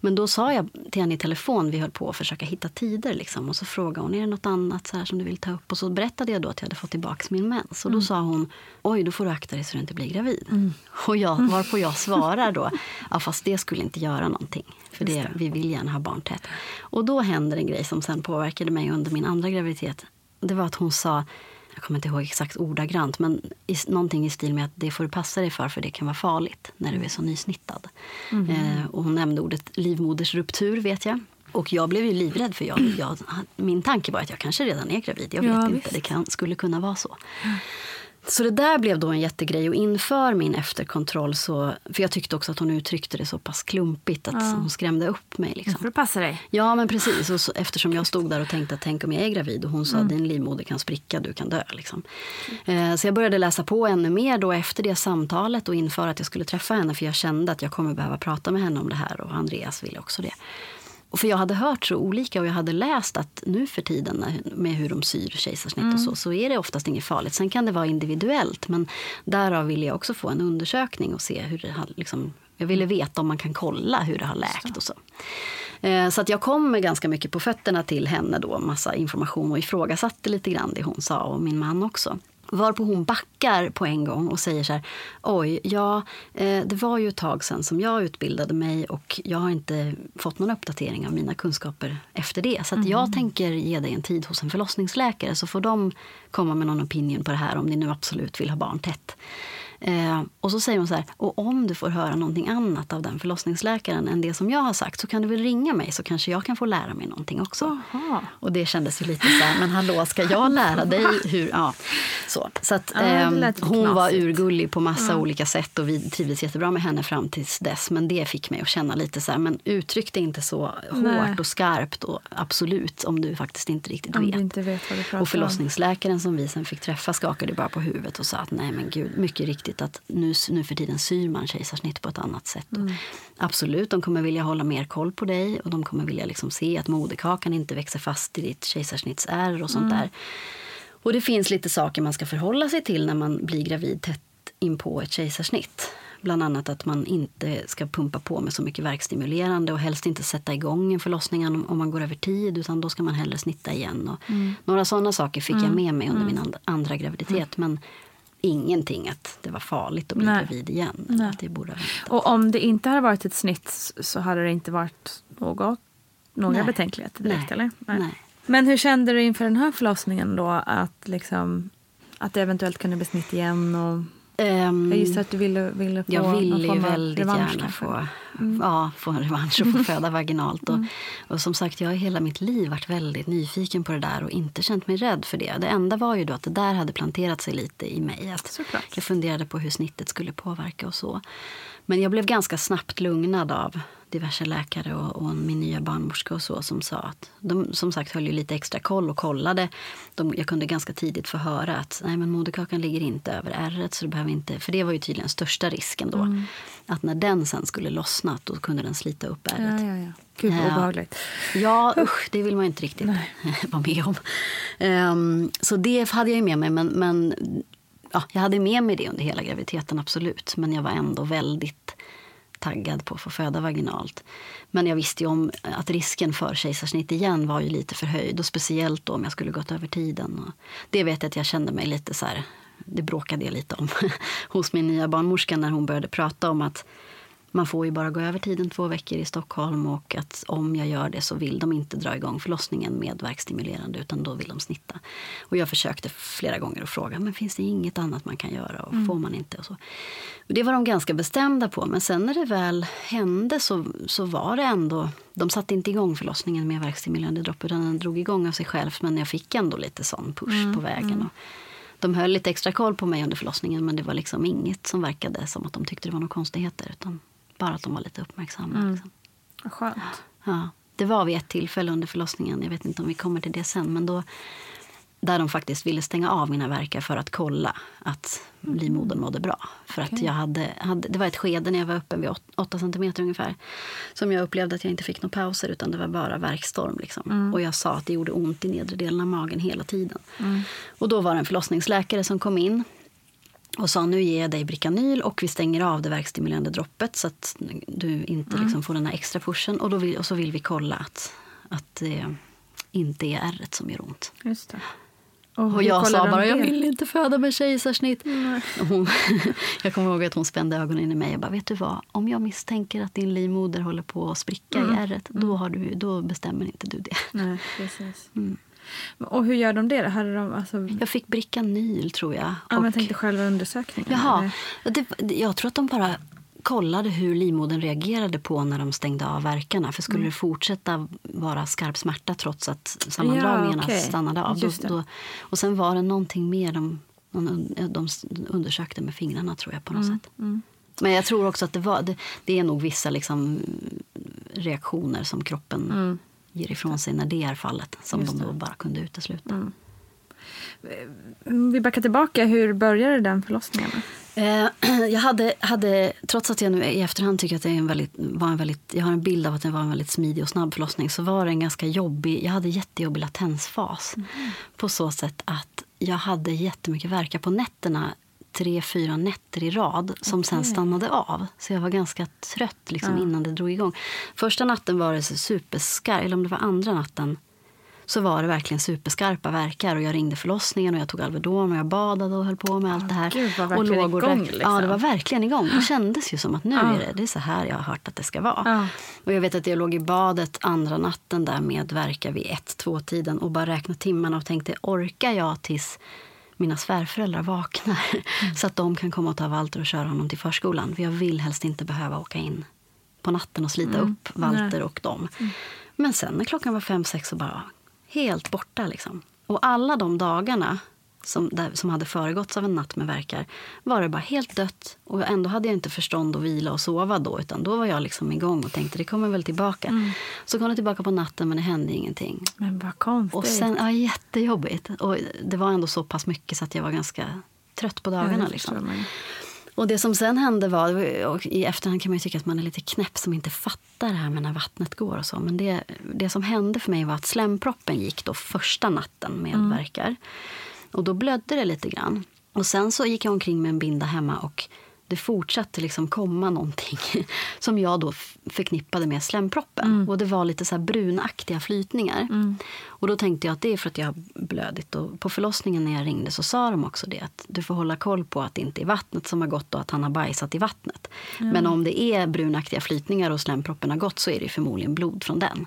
Men då sa jag till henne i telefon, vi höll på att försöka hitta tider. Liksom, och så frågade hon, är det något annat så här som du vill ta upp? Och så berättade jag då att jag hade fått tillbaka min mens. Och då mm. sa hon, oj då får du akta dig så du inte blir gravid. Mm. Och jag, varpå jag [laughs] svarar då, ja fast det skulle inte göra någonting. För det, vi vill gärna ha barn tätt. Och då händer en grej som sen påverkade mig under min andra graviditet. Det var att hon sa, jag kommer inte ihåg exakt ordagrant, men i, någonting i stil med att det får du passa dig för, för det kan vara farligt när du är så nysnittad. Mm. Eh, och hon nämnde ordet livmodersruptur, vet jag. Och jag blev ju livrädd, för jag, jag, min tanke var att jag kanske redan är gravid. Jag vet ja, inte, visst. det kan, skulle kunna vara så. Så det där blev då en jättegrej. Och inför min efterkontroll så... För jag tyckte också att hon uttryckte det så pass klumpigt att ja. hon skrämde upp mig. Liksom. För att passa dig. Ja, men precis. Och så, eftersom jag stod där och tänkte att tänk om jag är gravid och hon sa mm. din livmoder kan spricka, du kan dö. Liksom. Eh, så jag började läsa på ännu mer då efter det samtalet och inför att jag skulle träffa henne. För jag kände att jag kommer behöva prata med henne om det här och Andreas ville också det. För jag hade hört så olika och jag hade läst att nu för tiden med hur de syr kejsarsnitt mm. och så, så är det oftast inget farligt. Sen kan det vara individuellt, men därav ville jag också få en undersökning och se hur det har, liksom, jag ville veta om man kan kolla hur det har läkt och så. Eh, så att jag kom med ganska mycket på fötterna till henne då, massa information och ifrågasatte lite grann det hon sa och min man också. Varpå hon backar på en gång och säger så här, oj, ja, eh, det var ju ett tag sedan som jag utbildade mig och jag har inte fått någon uppdatering av mina kunskaper efter det. Så mm. jag tänker ge dig en tid hos en förlossningsläkare så får de komma med någon opinion på det här om ni nu absolut vill ha barn tätt. Eh, och så säger hon så här, och om du får höra någonting annat av den förlossningsläkaren än det som jag har sagt så kan du väl ringa mig så kanske jag kan få lära mig någonting också. Aha. Och det kändes ju lite så här, men hallå, ska jag lära dig hur... Ja, så så att, eh, hon var urgullig på massa mm. olika sätt och vi trivdes jättebra med henne fram tills dess. Men det fick mig att känna lite så här, men uttryck det inte så Nej. hårt och skarpt och absolut om du faktiskt inte riktigt om vet. Inte vet och förlossningsläkaren som vi sen fick träffa skakade bara på huvudet och sa att nej men gud, mycket riktigt viktigt att nu, nu för tiden syr man kejsarsnitt på ett annat sätt. Mm. Absolut, de kommer vilja hålla mer koll på dig och de kommer vilja liksom se att moderkakan inte växer fast i ditt kejsarsnittsärr och sånt mm. där. Och det finns lite saker man ska förhålla sig till när man blir gravid tätt in på ett kejsarsnitt. Bland annat att man inte ska pumpa på med så mycket verkstimulerande och helst inte sätta igång en förlossning om man går över tid utan då ska man hellre snitta igen. Och mm. Några sådana saker fick mm. jag med mig under mm. min andra graviditet. Men ingenting att det var farligt att bli Nej. gravid igen. Nej. Det borde och om det inte hade varit ett snitt så hade det inte varit något, några Nej. betänkligheter direkt? Nej. Eller? Nej. Men hur kände du inför den här förlossningen då? Att, liksom, att det eventuellt kunde bli snitt igen? Och Um, jag gissar att du ville, ville få Jag ville ju väldigt gärna få, mm. ja, få en revansch och få [laughs] föda vaginalt. Och, mm. och, som sagt, jag har hela mitt liv varit väldigt nyfiken på det där och inte känt mig rädd för det. Det enda var ju då att det där hade planterat sig lite i mig. Att Såklart. Jag funderade på hur snittet skulle påverka och så. Men jag blev ganska snabbt lugnad av diverse läkare och, och, min nya barnmorska och så som sa att de som sagt höll ju lite extra koll och kollade. De, jag kunde ganska tidigt få höra att nej men moderkakan ligger inte över ärret så du behöver inte, för det var ju tydligen största risken då. Mm. Att när den sen skulle lossna då kunde den slita upp ärret. Ja, ja, ja. Gud vad obehagligt. Ja, usch, det vill man ju inte riktigt [laughs] vara med om. Um, så det hade jag ju med mig men, men ja, jag hade med mig det under hela graviditeten absolut. Men jag var ändå väldigt taggad på att få föda vaginalt. Men jag visste ju om att risken för kejsarsnitt igen var ju lite förhöjd. Och speciellt då om jag skulle gått över tiden. Och det vet jag att jag kände mig lite så här, det bråkade jag lite om [laughs] hos min nya barnmorska när hon började prata om att man får ju bara gå över tiden två veckor i Stockholm och att om jag gör det så vill de inte dra igång förlossningen med verkstimulerande utan då vill de snitta. Och jag försökte flera gånger att fråga, men finns det inget annat man kan göra och får man inte? Och så. Och det var de ganska bestämda på, men sen när det väl hände så, så var det ändå, de satte inte igång förlossningen med verkstimulerande dropp utan den drog igång av sig själv men jag fick ändå lite sån push på vägen. Och, de höll lite extra koll på mig under förlossningen men det var liksom inget som verkade som att de tyckte det var några konstigheter. Utan bara att de var lite uppmärksamma. Liksom. Vad skönt. Ja, det var vid ett tillfälle under förlossningen, jag vet inte om vi kommer till det sen, men då där de faktiskt ville stänga av mina verkar för att kolla att livmodern mådde bra. För att jag hade, hade, det var ett skede när jag var uppe vid 8 cm ungefär som jag upplevde att jag inte fick några pauser utan det var bara verkstorm. Liksom. Och jag sa att det gjorde ont i nedre delen av magen hela tiden. Och då var det en förlossningsläkare som kom in och sa nu ger jag dig Bricanyl och vi stänger av det verkstimulerande droppet så att du inte liksom får den här extra pushen. Och, då vill, och så vill vi kolla att, att det inte är ärret som gör ont. Just det. Och hur jag sa bara, jag vill inte föda med kejsarsnitt. Och Hon, [laughs] jag kommer ihåg att hon spände ögonen i mig och bara, vet du vad? Om jag misstänker att din livmoder håller på att spricka Mm. i ärret, då, har du, då bestämmer inte du det. Nej, precis. Mm. Och hur gör de det? Hade de, alltså, Jag fick Bricanyl, tror jag. ja, men Och- jag tänkte själva undersökningen. Jaha, det, jag tror att de bara kollade hur livmodern reagerade på när de stängde av verkarna. För skulle Mm. det fortsätta vara skarp smärta trots att sammandragningarna Ja, okej. stannade av. Då, då, och sen var det någonting mer de, de, de undersökte med fingrarna tror jag på Mm, något sätt. Men jag tror också att det, var, det, det är nog vissa liksom, reaktioner som kroppen ger ifrån sig när det är fallet. Som Mm. Just de då det. bara kunde utesluta. Mm, Vi backar tillbaka. Hur började den förlossningen? Eh, [clears throat] jag hade, hade, trots att jag nu i efterhand tycker att det en väldigt, var en väldigt, jag har en bild av att det var en väldigt smidig och snabb förlossning, så var det en ganska jobbig, jag hade jättejobbig latensfas. På så sätt att jag hade jättemycket verkar på nätterna, tre, fyra nätter i rad, som sen stannade av. Så jag var ganska trött liksom, innan det drog igång. Första natten var det superskarpt, eller om det var andra natten, så var det verkligen superskarpa verkar och jag ringde förlossningen och jag tog Alvedon och jag badade och höll på med allt det här. gud, och verkligen och igång, liksom. Ja, det var verkligen igång. Det [gasps] kändes ju som att nu Ja. är det, det är så här jag har hört att det ska vara. Ja. Och jag vet att jag låg i badet andra natten där med verkar vid ett, två tiden och bara räknade timmarna och tänkte orkar jag tills mina svärföräldrar vaknar [laughs] så att de kan komma och ta Walter och köra honom till förskolan. För jag vill helst inte behöva åka in på natten och slita upp Walter och dem. Men sen när klockan var fem, sex så bara helt borta. Liksom. Och alla de dagarna som, där, som hade föregåtts av en natt med verkar var det bara helt dött. Och ändå hade jag inte förstånd att vila och sova då. Utan då var jag liksom igång och tänkte det kommer väl tillbaka. Så kom det tillbaka på natten men det hände ingenting. Men vad konstigt. Och sen, ja, jättejobbigt. Och det var ändå så pass mycket så att jag var ganska trött på Ja, dagarna. det liksom. Och det som sen hände var, och i efterhand kan man ju tycka att man är lite knäpp som inte fattar det här med när vattnet går och så. Men det, det som hände för mig var att slemproppen gick då första natten med Mm. Och då blödde det lite grann. Och sen så gick jag omkring med en binda hemma och det fortsatte liksom komma någonting [laughs] som jag då förknippade med slemproppen. Mm. Och det var lite så här brunaktiga flytningar. Och då tänkte jag att det är för att jag har blödit. Och på förlossningen när jag ringde så sa de också det att du får hålla koll på att det inte är vattnet som har gått och att han har bajsat i vattnet. Men om det är brunaktiga flytningar och slemproppen har gått så är det förmodligen blod från den.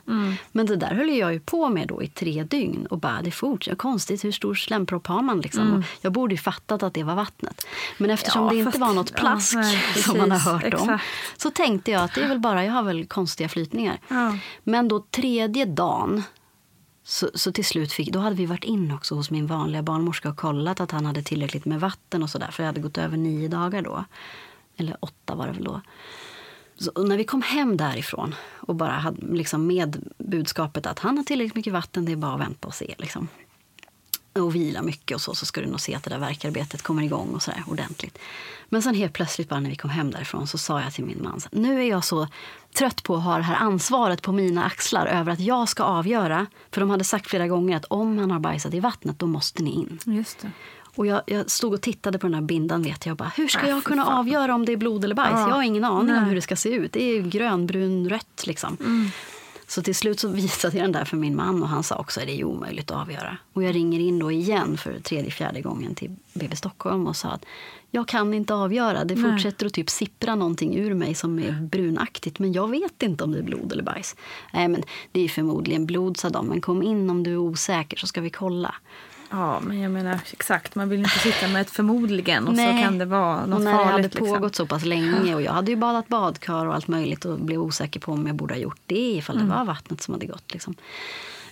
Men det där höll jag ju på med då i tre dygn och bara det fortsätter. Konstigt, hur stor slempropp har man liksom? Och Jag borde ju fattat att det var vattnet. Men eftersom Ja, det inte var något ja, plask nej, [laughs] som man har precis, hört om exakt. så tänkte jag att det är väl bara, jag har väl konstiga flytningar. Ja. Men då tredje dagen så, så till slut fick, då hade vi varit in också hos min vanliga barnmorska och kollat att han hade tillräckligt med vatten och sådär. För jag hade gått över nio dagar då. Eller åtta var det väl då. Så, och när vi kom hem därifrån och bara hade liksom med budskapet att han har tillräckligt mycket vatten, det är bara att vänta och se. Liksom. Och vila mycket och så, så ska du nog se att det där verkarbetet kommer igång och sådär ordentligt. Men sen helt plötsligt bara när vi kom hem därifrån så sa jag till min man, nu är jag så trött på att ha det här ansvaret på mina axlar över att jag ska avgöra. För de hade sagt flera gånger att om han har bajsat i vattnet, då måste ni in. Just det. Och jag, jag stod och tittade på den här bindan vet jag och bara, hur ska Äh, jag kunna avgöra om det är blod eller bajs? Ja. Jag har ingen aning om Nej. hur det ska se ut. Det är ju grön, brun, rött liksom. Så till slut så [laughs] visade jag den där för min man och han sa också att det är omöjligt att avgöra. Och jag ringer in då igen för tredje, fjärde gången till BB Stockholm och sa att jag kan inte avgöra. Det fortsätter att typ sippra någonting ur mig som är brunaktigt men jag vet inte om det är blod eller bajs. Nej men det är förmodligen blod sa de, men kom in om du är osäker så ska vi kolla. Ja, men jag menar exakt. Man vill inte sitta med ett förmodligen och Nej. så kan det vara något och när farligt. det hade liksom. pågått så pass länge och jag hade ju badat badkar och allt möjligt och blev osäker på om jag borde ha gjort det ifall Mm. det var vattnet som hade gått. Liksom.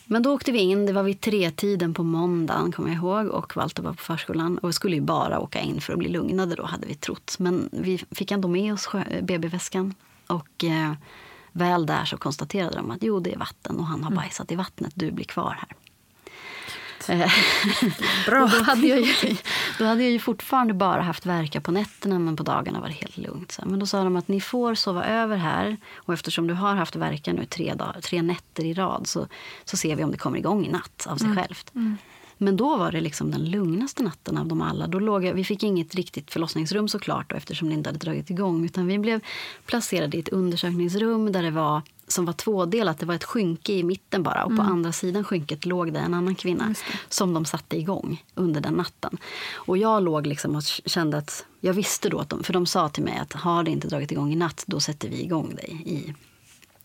Men då åkte vi in, det var vid tretiden på måndagen kommer jag ihåg och Walter var på förskolan och skulle ju bara åka in för att bli lugnade då hade vi trott. Men vi fick ändå med oss BB-väskan och eh, väl där så konstaterade de att jo det är vatten och han har bajsat i vattnet, du blir kvar här. Eh, [laughs] Bra. och då, hade jag ju, då hade jag ju fortfarande bara haft verkar på nätterna men på dagarna var det helt lugnt. Men då sa de att ni får sova över här och eftersom du har haft verkar nu tre, dagar, tre nätter i rad så, så ser vi om det kommer igång i natt av sig självt. Men då var det liksom den lugnaste natten av dem alla. Då låg jag, vi fick inget riktigt förlossningsrum såklart då, eftersom det inte hade dragit igång. Utan vi blev placerade i ett undersökningsrum där det var, som var tvådelat. Det var ett skynke i mitten bara och på andra sidan skynket låg det en annan kvinna som de satte igång under den natten. Och jag låg liksom och kände att jag visste då, att de, för de sa till mig att har det inte dragit igång i natt då sätter vi igång dig i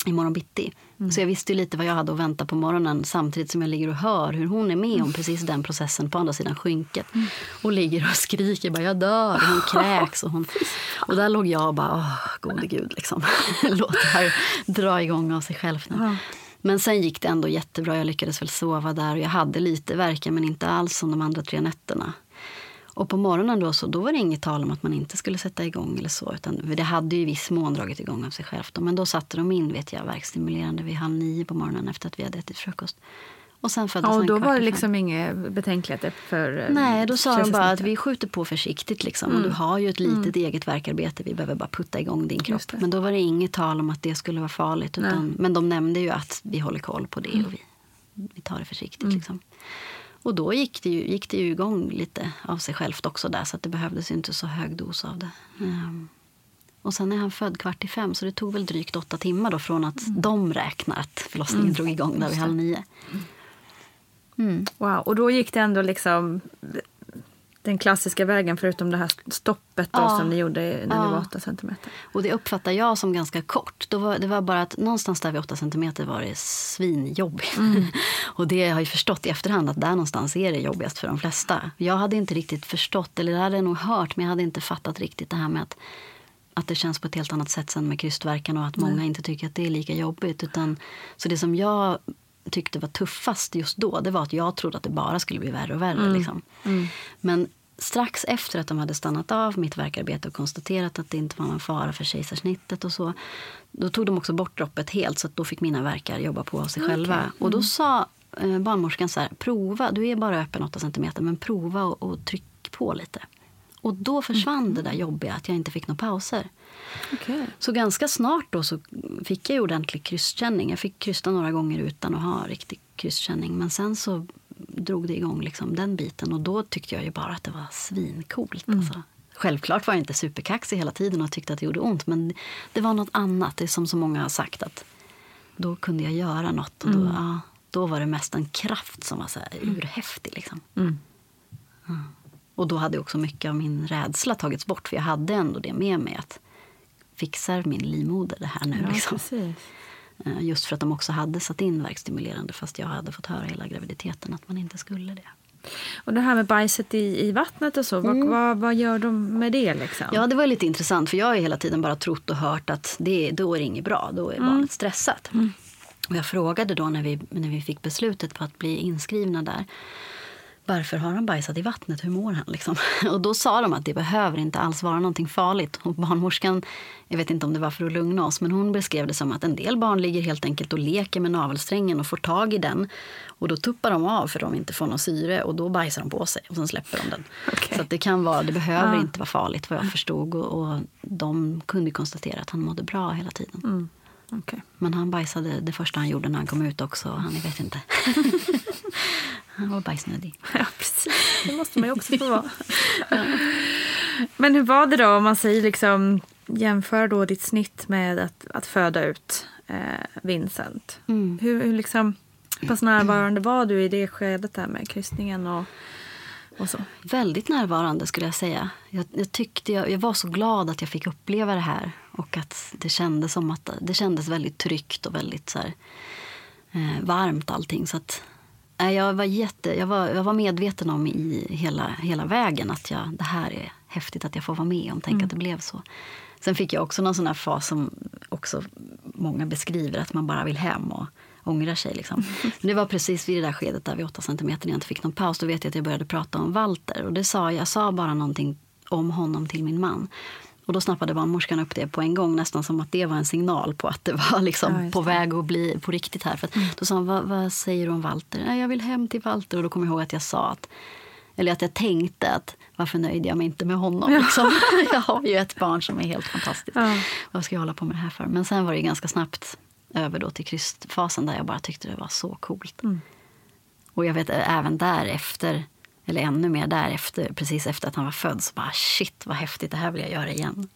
imorgon bitti. Så jag visste ju lite vad jag hade att vänta på morgonen samtidigt som jag ligger och hör hur hon är med om precis den processen på andra sidan skynket. Och ligger och skriker bara jag dör och hon kräks. Och, hon, och där låg jag och bara åh gode gud liksom. [laughs] Låt det här dra igång av sig själv nu. Men sen gick det ändå jättebra. Jag lyckades väl sova där och jag hade lite verkar men inte alls som de andra tre nätterna. Och på morgonen då, så, då var det inget tal om att man inte skulle sätta igång eller så. Utan det hade ju i viss mån dragit igång av sig självt. Men då satte de in vet jag, verkstimulerande vid halv nio på morgonen efter att vi hade ätit frukost. Och sen föddes Ja, och då var det liksom inga betänkligheter för eh, Nej, då sa de bara att vi skjuter på försiktigt. Liksom. Och du har ju ett litet eget verkarbete. Vi behöver bara putta igång din kropp. Men då var det inget tal om att det skulle vara farligt. Utan, men de nämnde ju att vi håller koll på det och vi, vi tar det försiktigt. Liksom. Och då gick det, ju, gick det ju igång lite av sig självt också där. Så att det behövdes inte så hög dos av det. Ehm, och sen är han född kvart i fem. Så det tog väl drygt åtta timmar då från att de räknar att förlossningen drog igång där vid halv nio. Wow, och då gick det ändå liksom den klassiska vägen förutom det här stoppet då, Ja. som ni gjorde när ni Ja. var 8 centimeter. Och det uppfattar jag som ganska kort. Då var, det var bara att någonstans där vid 8 centimeter var det svinjobbigt. [laughs] och det har jag förstått i efterhand att där någonstans är det jobbigast för de flesta. Jag hade inte riktigt förstått, eller det hade jag nog hört, men jag hade inte fattat riktigt det här med att att det känns på ett helt annat sätt sen med krystverkan och att många inte tycker att det är lika jobbigt. Utan, så det som jag tyckte var tuffast just då, det var att jag trodde att det bara skulle bli värre och värre. Liksom. Men strax efter att de hade stannat av mitt verkarbete och konstaterat att det inte var någon fara för kejsarsnittet och så, då tog de också bort droppet helt så att då fick mina verkar jobba på av sig själva. Och då sa eh, barnmorskan så här, prova, du är bara öppen 8 centimeter, men prova och, och tryck på lite. Och då försvann det där jobbiga att jag inte fick några pauser. Okej. Så ganska snart då så fick jag ordentlig krysskänning. Jag fick krysta några gånger utan att ha riktig krysskänning. Men sen så drog det igång liksom den biten och då tyckte jag ju bara att det var svincoolt. Alltså. Självklart var jag inte superkaxig hela tiden och tyckte att det gjorde ont. Men det var något annat. Det är som så många har sagt att då kunde jag göra något. Och då, ja, då var det mest en kraft som var så här urhäftig. Liksom. Ja. Och då hade också mycket av min rädsla tagits bort. För jag hade ändå det med mig. att Fixar min livmoder det här nu? Ja, liksom? precis. Eh, Just för att de också hade satt in verkstimulerande fast jag hade fått höra hela graviditeten att man inte skulle det. Och det här med bajset i, i vattnet och så, vad, vad, vad gör de med det liksom? Ja, det var lite intressant för jag har hela tiden bara trott och hört att det, då är det inget bra, då är barnet stressat. Och jag frågade då när vi, när vi fick beslutet på att bli inskrivna där varför har han bajsat i vattnet? Hur mår han? Liksom? [laughs] Och då sa de att det behöver inte alls vara någonting farligt. Och barnmorskan, jag vet inte om det var för att lugna oss, men hon beskrev det som att en del barn ligger helt enkelt och leker med navelsträngen och får tag i den. Och då tuppar de av för de inte får någon syre och då bajsar de på sig och sen släpper de den. Så att det kan vara, det behöver inte vara farligt vad jag förstod. Och, och de kunde konstatera att han mådde bra hela tiden. Okej. Men han bajsade det första han gjorde när han kom ut också. Han, jag vet inte. [laughs] han var bajsnödig. [laughs] Ja, precis. Det måste man ju också [laughs] få vara. Men hur var det då om man säger liksom jämför då ditt snitt med att, att föda ut? eh, Vincent. Mm. Hur, hur liksom, pass närvarande var du i det skedet där med kryssningen och, och så? Väldigt närvarande skulle jag säga. Jag, jag, tyckte jag, jag var så glad att jag fick uppleva det här. Och att det kändes som att det kändes väldigt tryggt och väldigt så här, eh, varmt allting. Så att, jag, var jätte, jag, var, jag var medveten om i hela, hela vägen att jag, det här är häftigt att jag får vara med om. Tänk Mm. att det blev så. Sen fick jag också någon sån här fas som också många beskriver, att man bara vill hem och ångrar sig. Liksom. [laughs] Men det var precis vid det där skedet där vid 8 centimeter när jag inte fick någon paus. Då vet jag att jag började prata om Walter. Och det sa, jag sa bara någonting om honom till min man. Och då snappade barnmorskan upp det på en gång, nästan som att det var en signal på att det var liksom Ja, på väg att bli på riktigt här. För att Då sa hon, vad, vad säger du om Walter? Nej, jag vill hem till Walter. Och då kommer jag ihåg att jag sa att, eller att jag tänkte att varför nöjde jag mig inte med honom? [laughs] Liksom. [laughs] jag har ju ett barn som är helt fantastiskt. Ja. Vad ska jag hålla på med det här för? Men sen var det ganska snabbt över då till krystfasen där jag bara tyckte det var så coolt. Mm. Och jag vet även därefter, eller ännu mer därefter, precis efter att han var född, så bara shit vad häftigt, det här vill jag göra igen.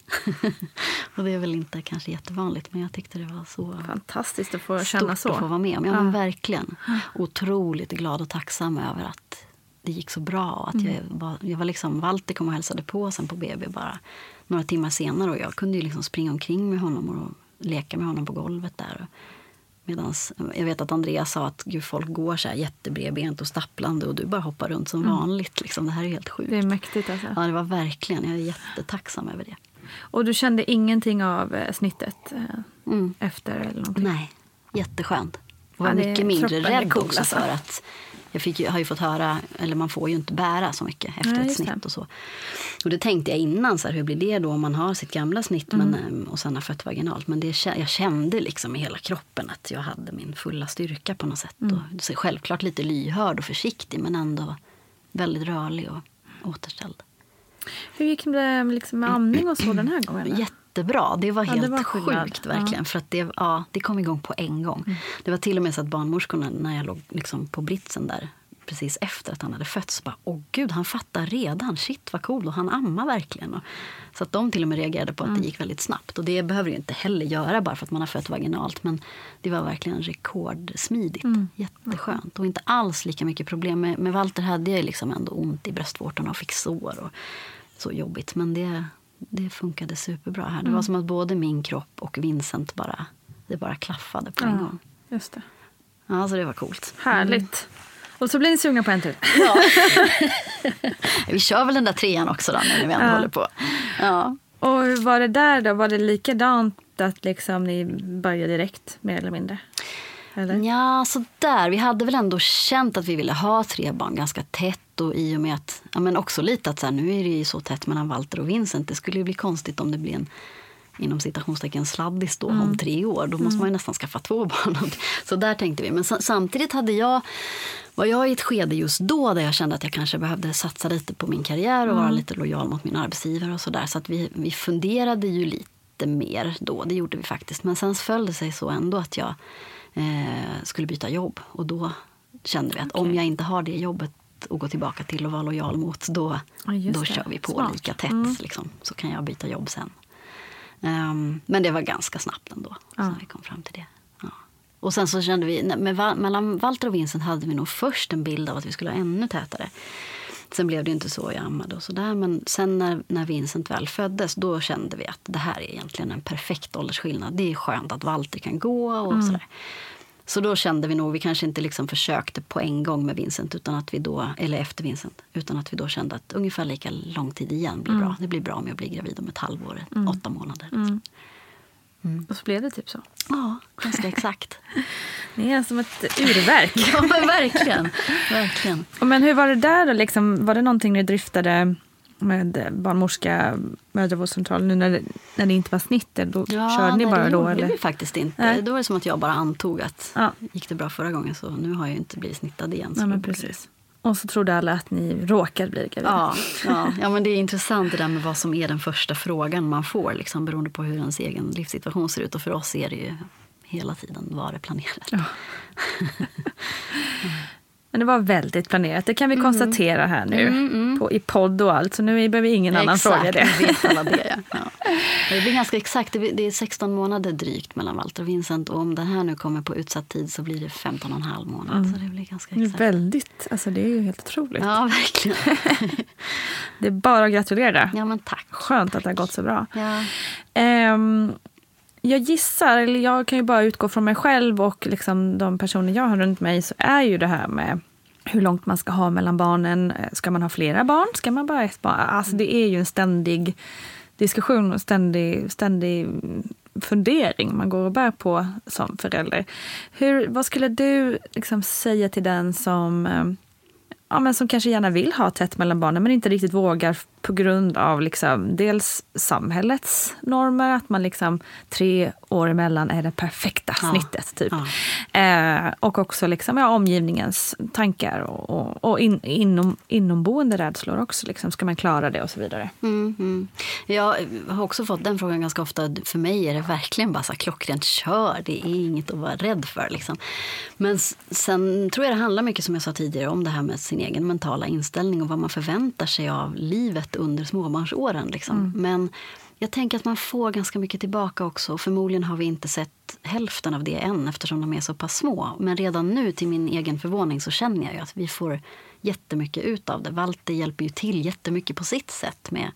[laughs] och det är väl inte kanske jättevanligt, men jag tyckte det var så Fantastiskt att få stort känna så. att få vara med om. Ja, Ja. men verkligen. Otroligt glad och tacksam över att det gick så bra. Och att Mm. jag, var, jag var liksom, Walter kom och hälsade på sen på BB bara några timmar senare. Och jag kunde ju liksom springa omkring med honom och leka med honom på golvet där. Medans, jag vet att Andreas sa att Gud, folk går så här jättebredbent och stapplande och du bara hoppar runt som Mm. vanligt. Liksom. Det här är helt sjukt. Det är mäktigt alltså. Ja, det var verkligen. Jag är jättetacksam över det. Och du kände ingenting av eh, snittet eh, Mm. efter eller någonting? Nej, jätteskönt. Jag var Ja, mycket mindre rädd också alltså. för att jag fick har ju fått höra, eller man får ju inte bära så mycket efter Nej, ett snitt och så. Och det tänkte jag innan, så här, hur blir det då om man har sitt gamla snitt Mm. men, ehm, och sen har fött vaginalt. Men det, jag kände liksom i hela kroppen att jag hade min fulla styrka på något sätt. Mm. Och, så självklart lite lyhörd och försiktig men ändå väldigt rörlig och återställd. Hur gick det liksom med amning och så den här gången? då? Jättebra. Det var Ja, helt det var sjukt verkligen. Ja. Mm. För att det, ja, det kom igång på en gång. Det var till och med så att barnmorskorna, när jag låg liksom på britsen där precis efter att han hade fötts, bara åh gud, han fattar redan. Shit vad cool och han ammar verkligen. Och, så att de till och med reagerade på att Mm. det gick väldigt snabbt. Och det behöver ju inte heller göra bara för att man har fött vaginalt. Men det var verkligen rekordsmidigt. Mm. Jätteskönt. Och inte alls lika mycket problem. Med, med Walter hade jag liksom ändå ont i bröstvårtorna och fick sår. Och så jobbigt. Men det, det funkade superbra här. Det Mm. var som att både min kropp och Vincent bara, det bara klaffade på en Ja, gång. just det. Ja, så det var coolt. Härligt. Och så blir ni sugna på en till. Ja. [laughs] [laughs] Vi kör väl den där trean också då, när vi ändå Ja. håller på. Ja. Och hur var det där då? Var det likadant att liksom ni började direkt mer eller mindre? Eller? Ja, så där. Vi hade väl ändå känt att vi ville ha tre barn ganska tätt. Och i och med att, ja, men också lite att så här, nu är det ju så tätt mellan Walter och Vincent. Det skulle ju bli konstigt om det blir en inom citationstecken sladdis då om tre år. Då måste man ju nästan skaffa två [laughs] barn. Så där tänkte vi. Men sa- samtidigt hade jag, var jag i ett skede just då där jag kände att jag kanske behövde satsa lite på min karriär och vara lite lojal mot min arbetsgivare och sådär. Så att vi, vi funderade ju lite mer då, det gjorde vi faktiskt. Men sen föll det sig så ändå att jag eh, skulle byta jobb. Och då kände vi att om jag inte har det jobbet att gå tillbaka till och vara lojal mot, då, Ja, då det. kör vi på Smart. lika tätt. Mm. Liksom, så kan jag byta jobb sen. Ehm, men det var ganska snabbt ändå, Ja. så vi kom fram till det. Ja. Och sen så kände vi, med, mellan Walter och Vincent hade vi nog först en bild av att vi skulle ha ännu tätare. Sen blev det inte så, jag ammade och sådär. Men sen när, när Vincent väl föddes, då kände vi att det här är egentligen en perfekt åldersskillnad. Det är skönt att Walter kan gå och sådär. Så då kände vi nog, vi kanske inte liksom försökte på en gång med Vincent, utan att vi då, eller efter Vincent, utan att vi då kände att ungefär lika lång tid igen blir bra. Det blir bra om jag blir gravid om ett halvår, åtta månader. Liksom. Och så blev det typ så. Ja, ganska exakt. [laughs] Ni är som ett urverk. [laughs] ja, men verkligen. verkligen. Och Men hur var det där då? Liksom, var det någonting ni dryftade med barnmorska, mödravårdscentral nu när det, när det inte var snitt? Då körde ni bara det då? gjorde Eller? vi faktiskt inte. Nej. Då var det som att jag bara antog att Ja. gick det bra förra gången så nu har jag inte blivit snittad igen. så Ja, men det- precis. Och så trodde alla att ni råkade bli gravida. Ja, ja. ja, men det är intressant det där med vad som är den första frågan man får liksom, beroende på hur ens egen livssituation ser ut. Och för oss är det ju hela tiden var det planerat. Ja. [laughs] [laughs] Men det var väldigt planerat. Det kan vi konstatera här nu På, i podd och allt. Så nu behöver ingen annan exakt, fråga det. vet alla det. [laughs] Ja. Ja. Det blir ganska exakt. Det är 16 månader drygt mellan Walter och Vincent. Och om det här nu kommer på utsatt tid så blir det 15 och en halv månad. Så det blir ganska exakt. väldigt, alltså det är ju helt otroligt. Ja, verkligen. [laughs] Det är bara att gratulera. Ja, men tack. Skönt att det har gått så bra. Ja. Ehm, jag gissar, eller jag kan ju bara utgå från mig själv och liksom de personer jag har runt mig, så är ju det här med hur långt man ska ha mellan barnen. Eh, ska man ha flera barn? Ska man bara ha ett barn? Alltså det är ju en ständig diskussion och ständig, ständig fundering man går och bär på som förälder. Hur, vad skulle du liksom säga till den som eh, ja, men som kanske gärna vill ha tätt mellan barnen men inte riktigt vågar på grund av liksom, dels samhällets normer, att man liksom tre år emellan är det perfekta Ja. snittet. Typ. Ja. Eh, och också liksom, ja, omgivningens tankar och, och, och in, inom, inomboende rädslor också. Liksom, ska man klara det och så vidare. Mm, mm. Jag har också fått den frågan ganska ofta. För mig är det verkligen bara så här klockrent kör. Det är inget att vara rädd för. Liksom. Men sen tror jag det handlar mycket som jag sa tidigare om det här med sin egen mentala inställning och vad man förväntar sig av livet under småbarnsåren. Liksom. Men jag tänker att man får ganska mycket tillbaka också. Förmodligen har vi inte sett hälften av det än eftersom de är så pass små. Men redan nu till min egen förvåning så känner jag ju att vi får jättemycket ut av det. Walter hjälper ju till jättemycket på sitt sätt med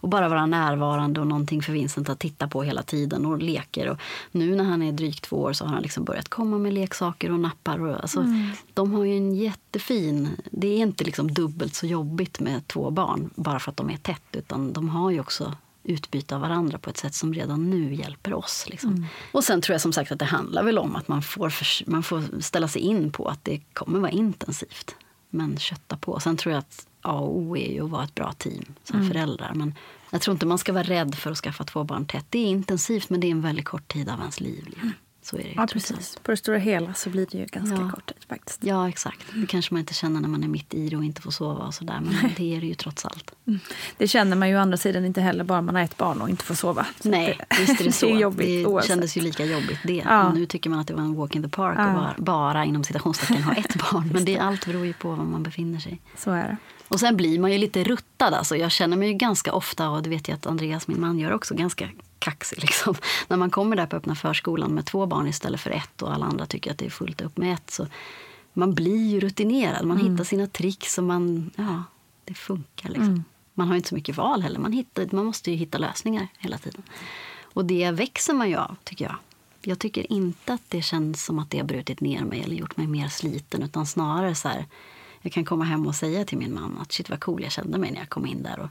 att bara vara närvarande och någonting för Vincent att titta på hela tiden och leker. Och nu när han är drygt två år så har han liksom börjat komma med leksaker och nappar. Och, alltså, De har ju en jättefin... Det är inte liksom dubbelt så jobbigt med två barn bara för att de är tätt utan de har ju också utbyte av varandra på ett sätt som redan nu hjälper oss. Liksom. Och sen tror jag som sagt att det handlar väl om att man får, förs- man får ställa sig in på att det kommer vara intensivt. Men kötta på. Sen tror jag att A och O är ju att vara ett bra team som föräldrar. Men jag tror inte man ska vara rädd för att skaffa två barn tätt. Det är intensivt men det är en väldigt kort tid av ens liv. Liksom. Så är det ju Ja, precis. På det stora hela så blir det ju ganska Ja. kort tid faktiskt. Ja, exakt. Det kanske man inte känner när man är mitt i det och inte får sova och sådär. Men det är det ju trots allt. Det känner man ju å andra sidan inte heller bara man har ett barn och inte får sova. Så Nej, det, visst är det så. [laughs] det är jobbigt det oavsett. kändes ju lika jobbigt det. Ja. Nu tycker man att det var en walk in the park Ja. och bara, bara inom citationstecken ha ett barn. Men det, allt beror ju på var man befinner sig. Så är det. Och sen blir man ju lite ruttad. Alltså. Jag känner mig ju ganska ofta, och det vet jag att Andreas, min man, gör också, ganska kaxig. [laughs] Liksom. När man kommer där på öppna förskolan med två barn istället för ett och alla andra tycker att det är fullt upp med ett. Så man blir ju rutinerad. Man hittar sina tricks och man, ja, det funkar. Liksom. Man har ju inte så mycket val heller. Man, hittar, man måste ju hitta lösningar hela tiden. Och det växer man ju av, tycker jag. Jag tycker inte att det känns som att det har brutit ner mig eller gjort mig mer sliten. Utan snarare så här, jag kan komma hem och säga till min man att shit vad cool jag kände mig när jag kom in där och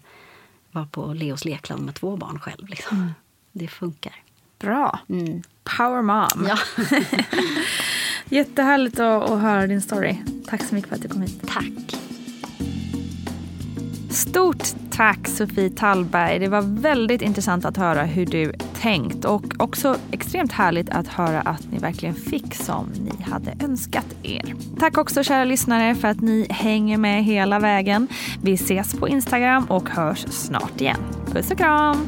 var på Leos lekland med två barn själv. Liksom. Det funkar. Bra. Mm. Power mom. Ja, [laughs] Jättehärligt att, att höra din story. Tack så mycket för att du kom hit. tack. Stort tack Sofie Tallberg. Det var väldigt intressant att höra hur du tänkt och också extremt härligt att höra att ni verkligen fick som ni hade önskat er. Tack också kära lyssnare för att ni hänger med hela vägen. Vi ses på Instagram och hörs snart igen. Puss och kram!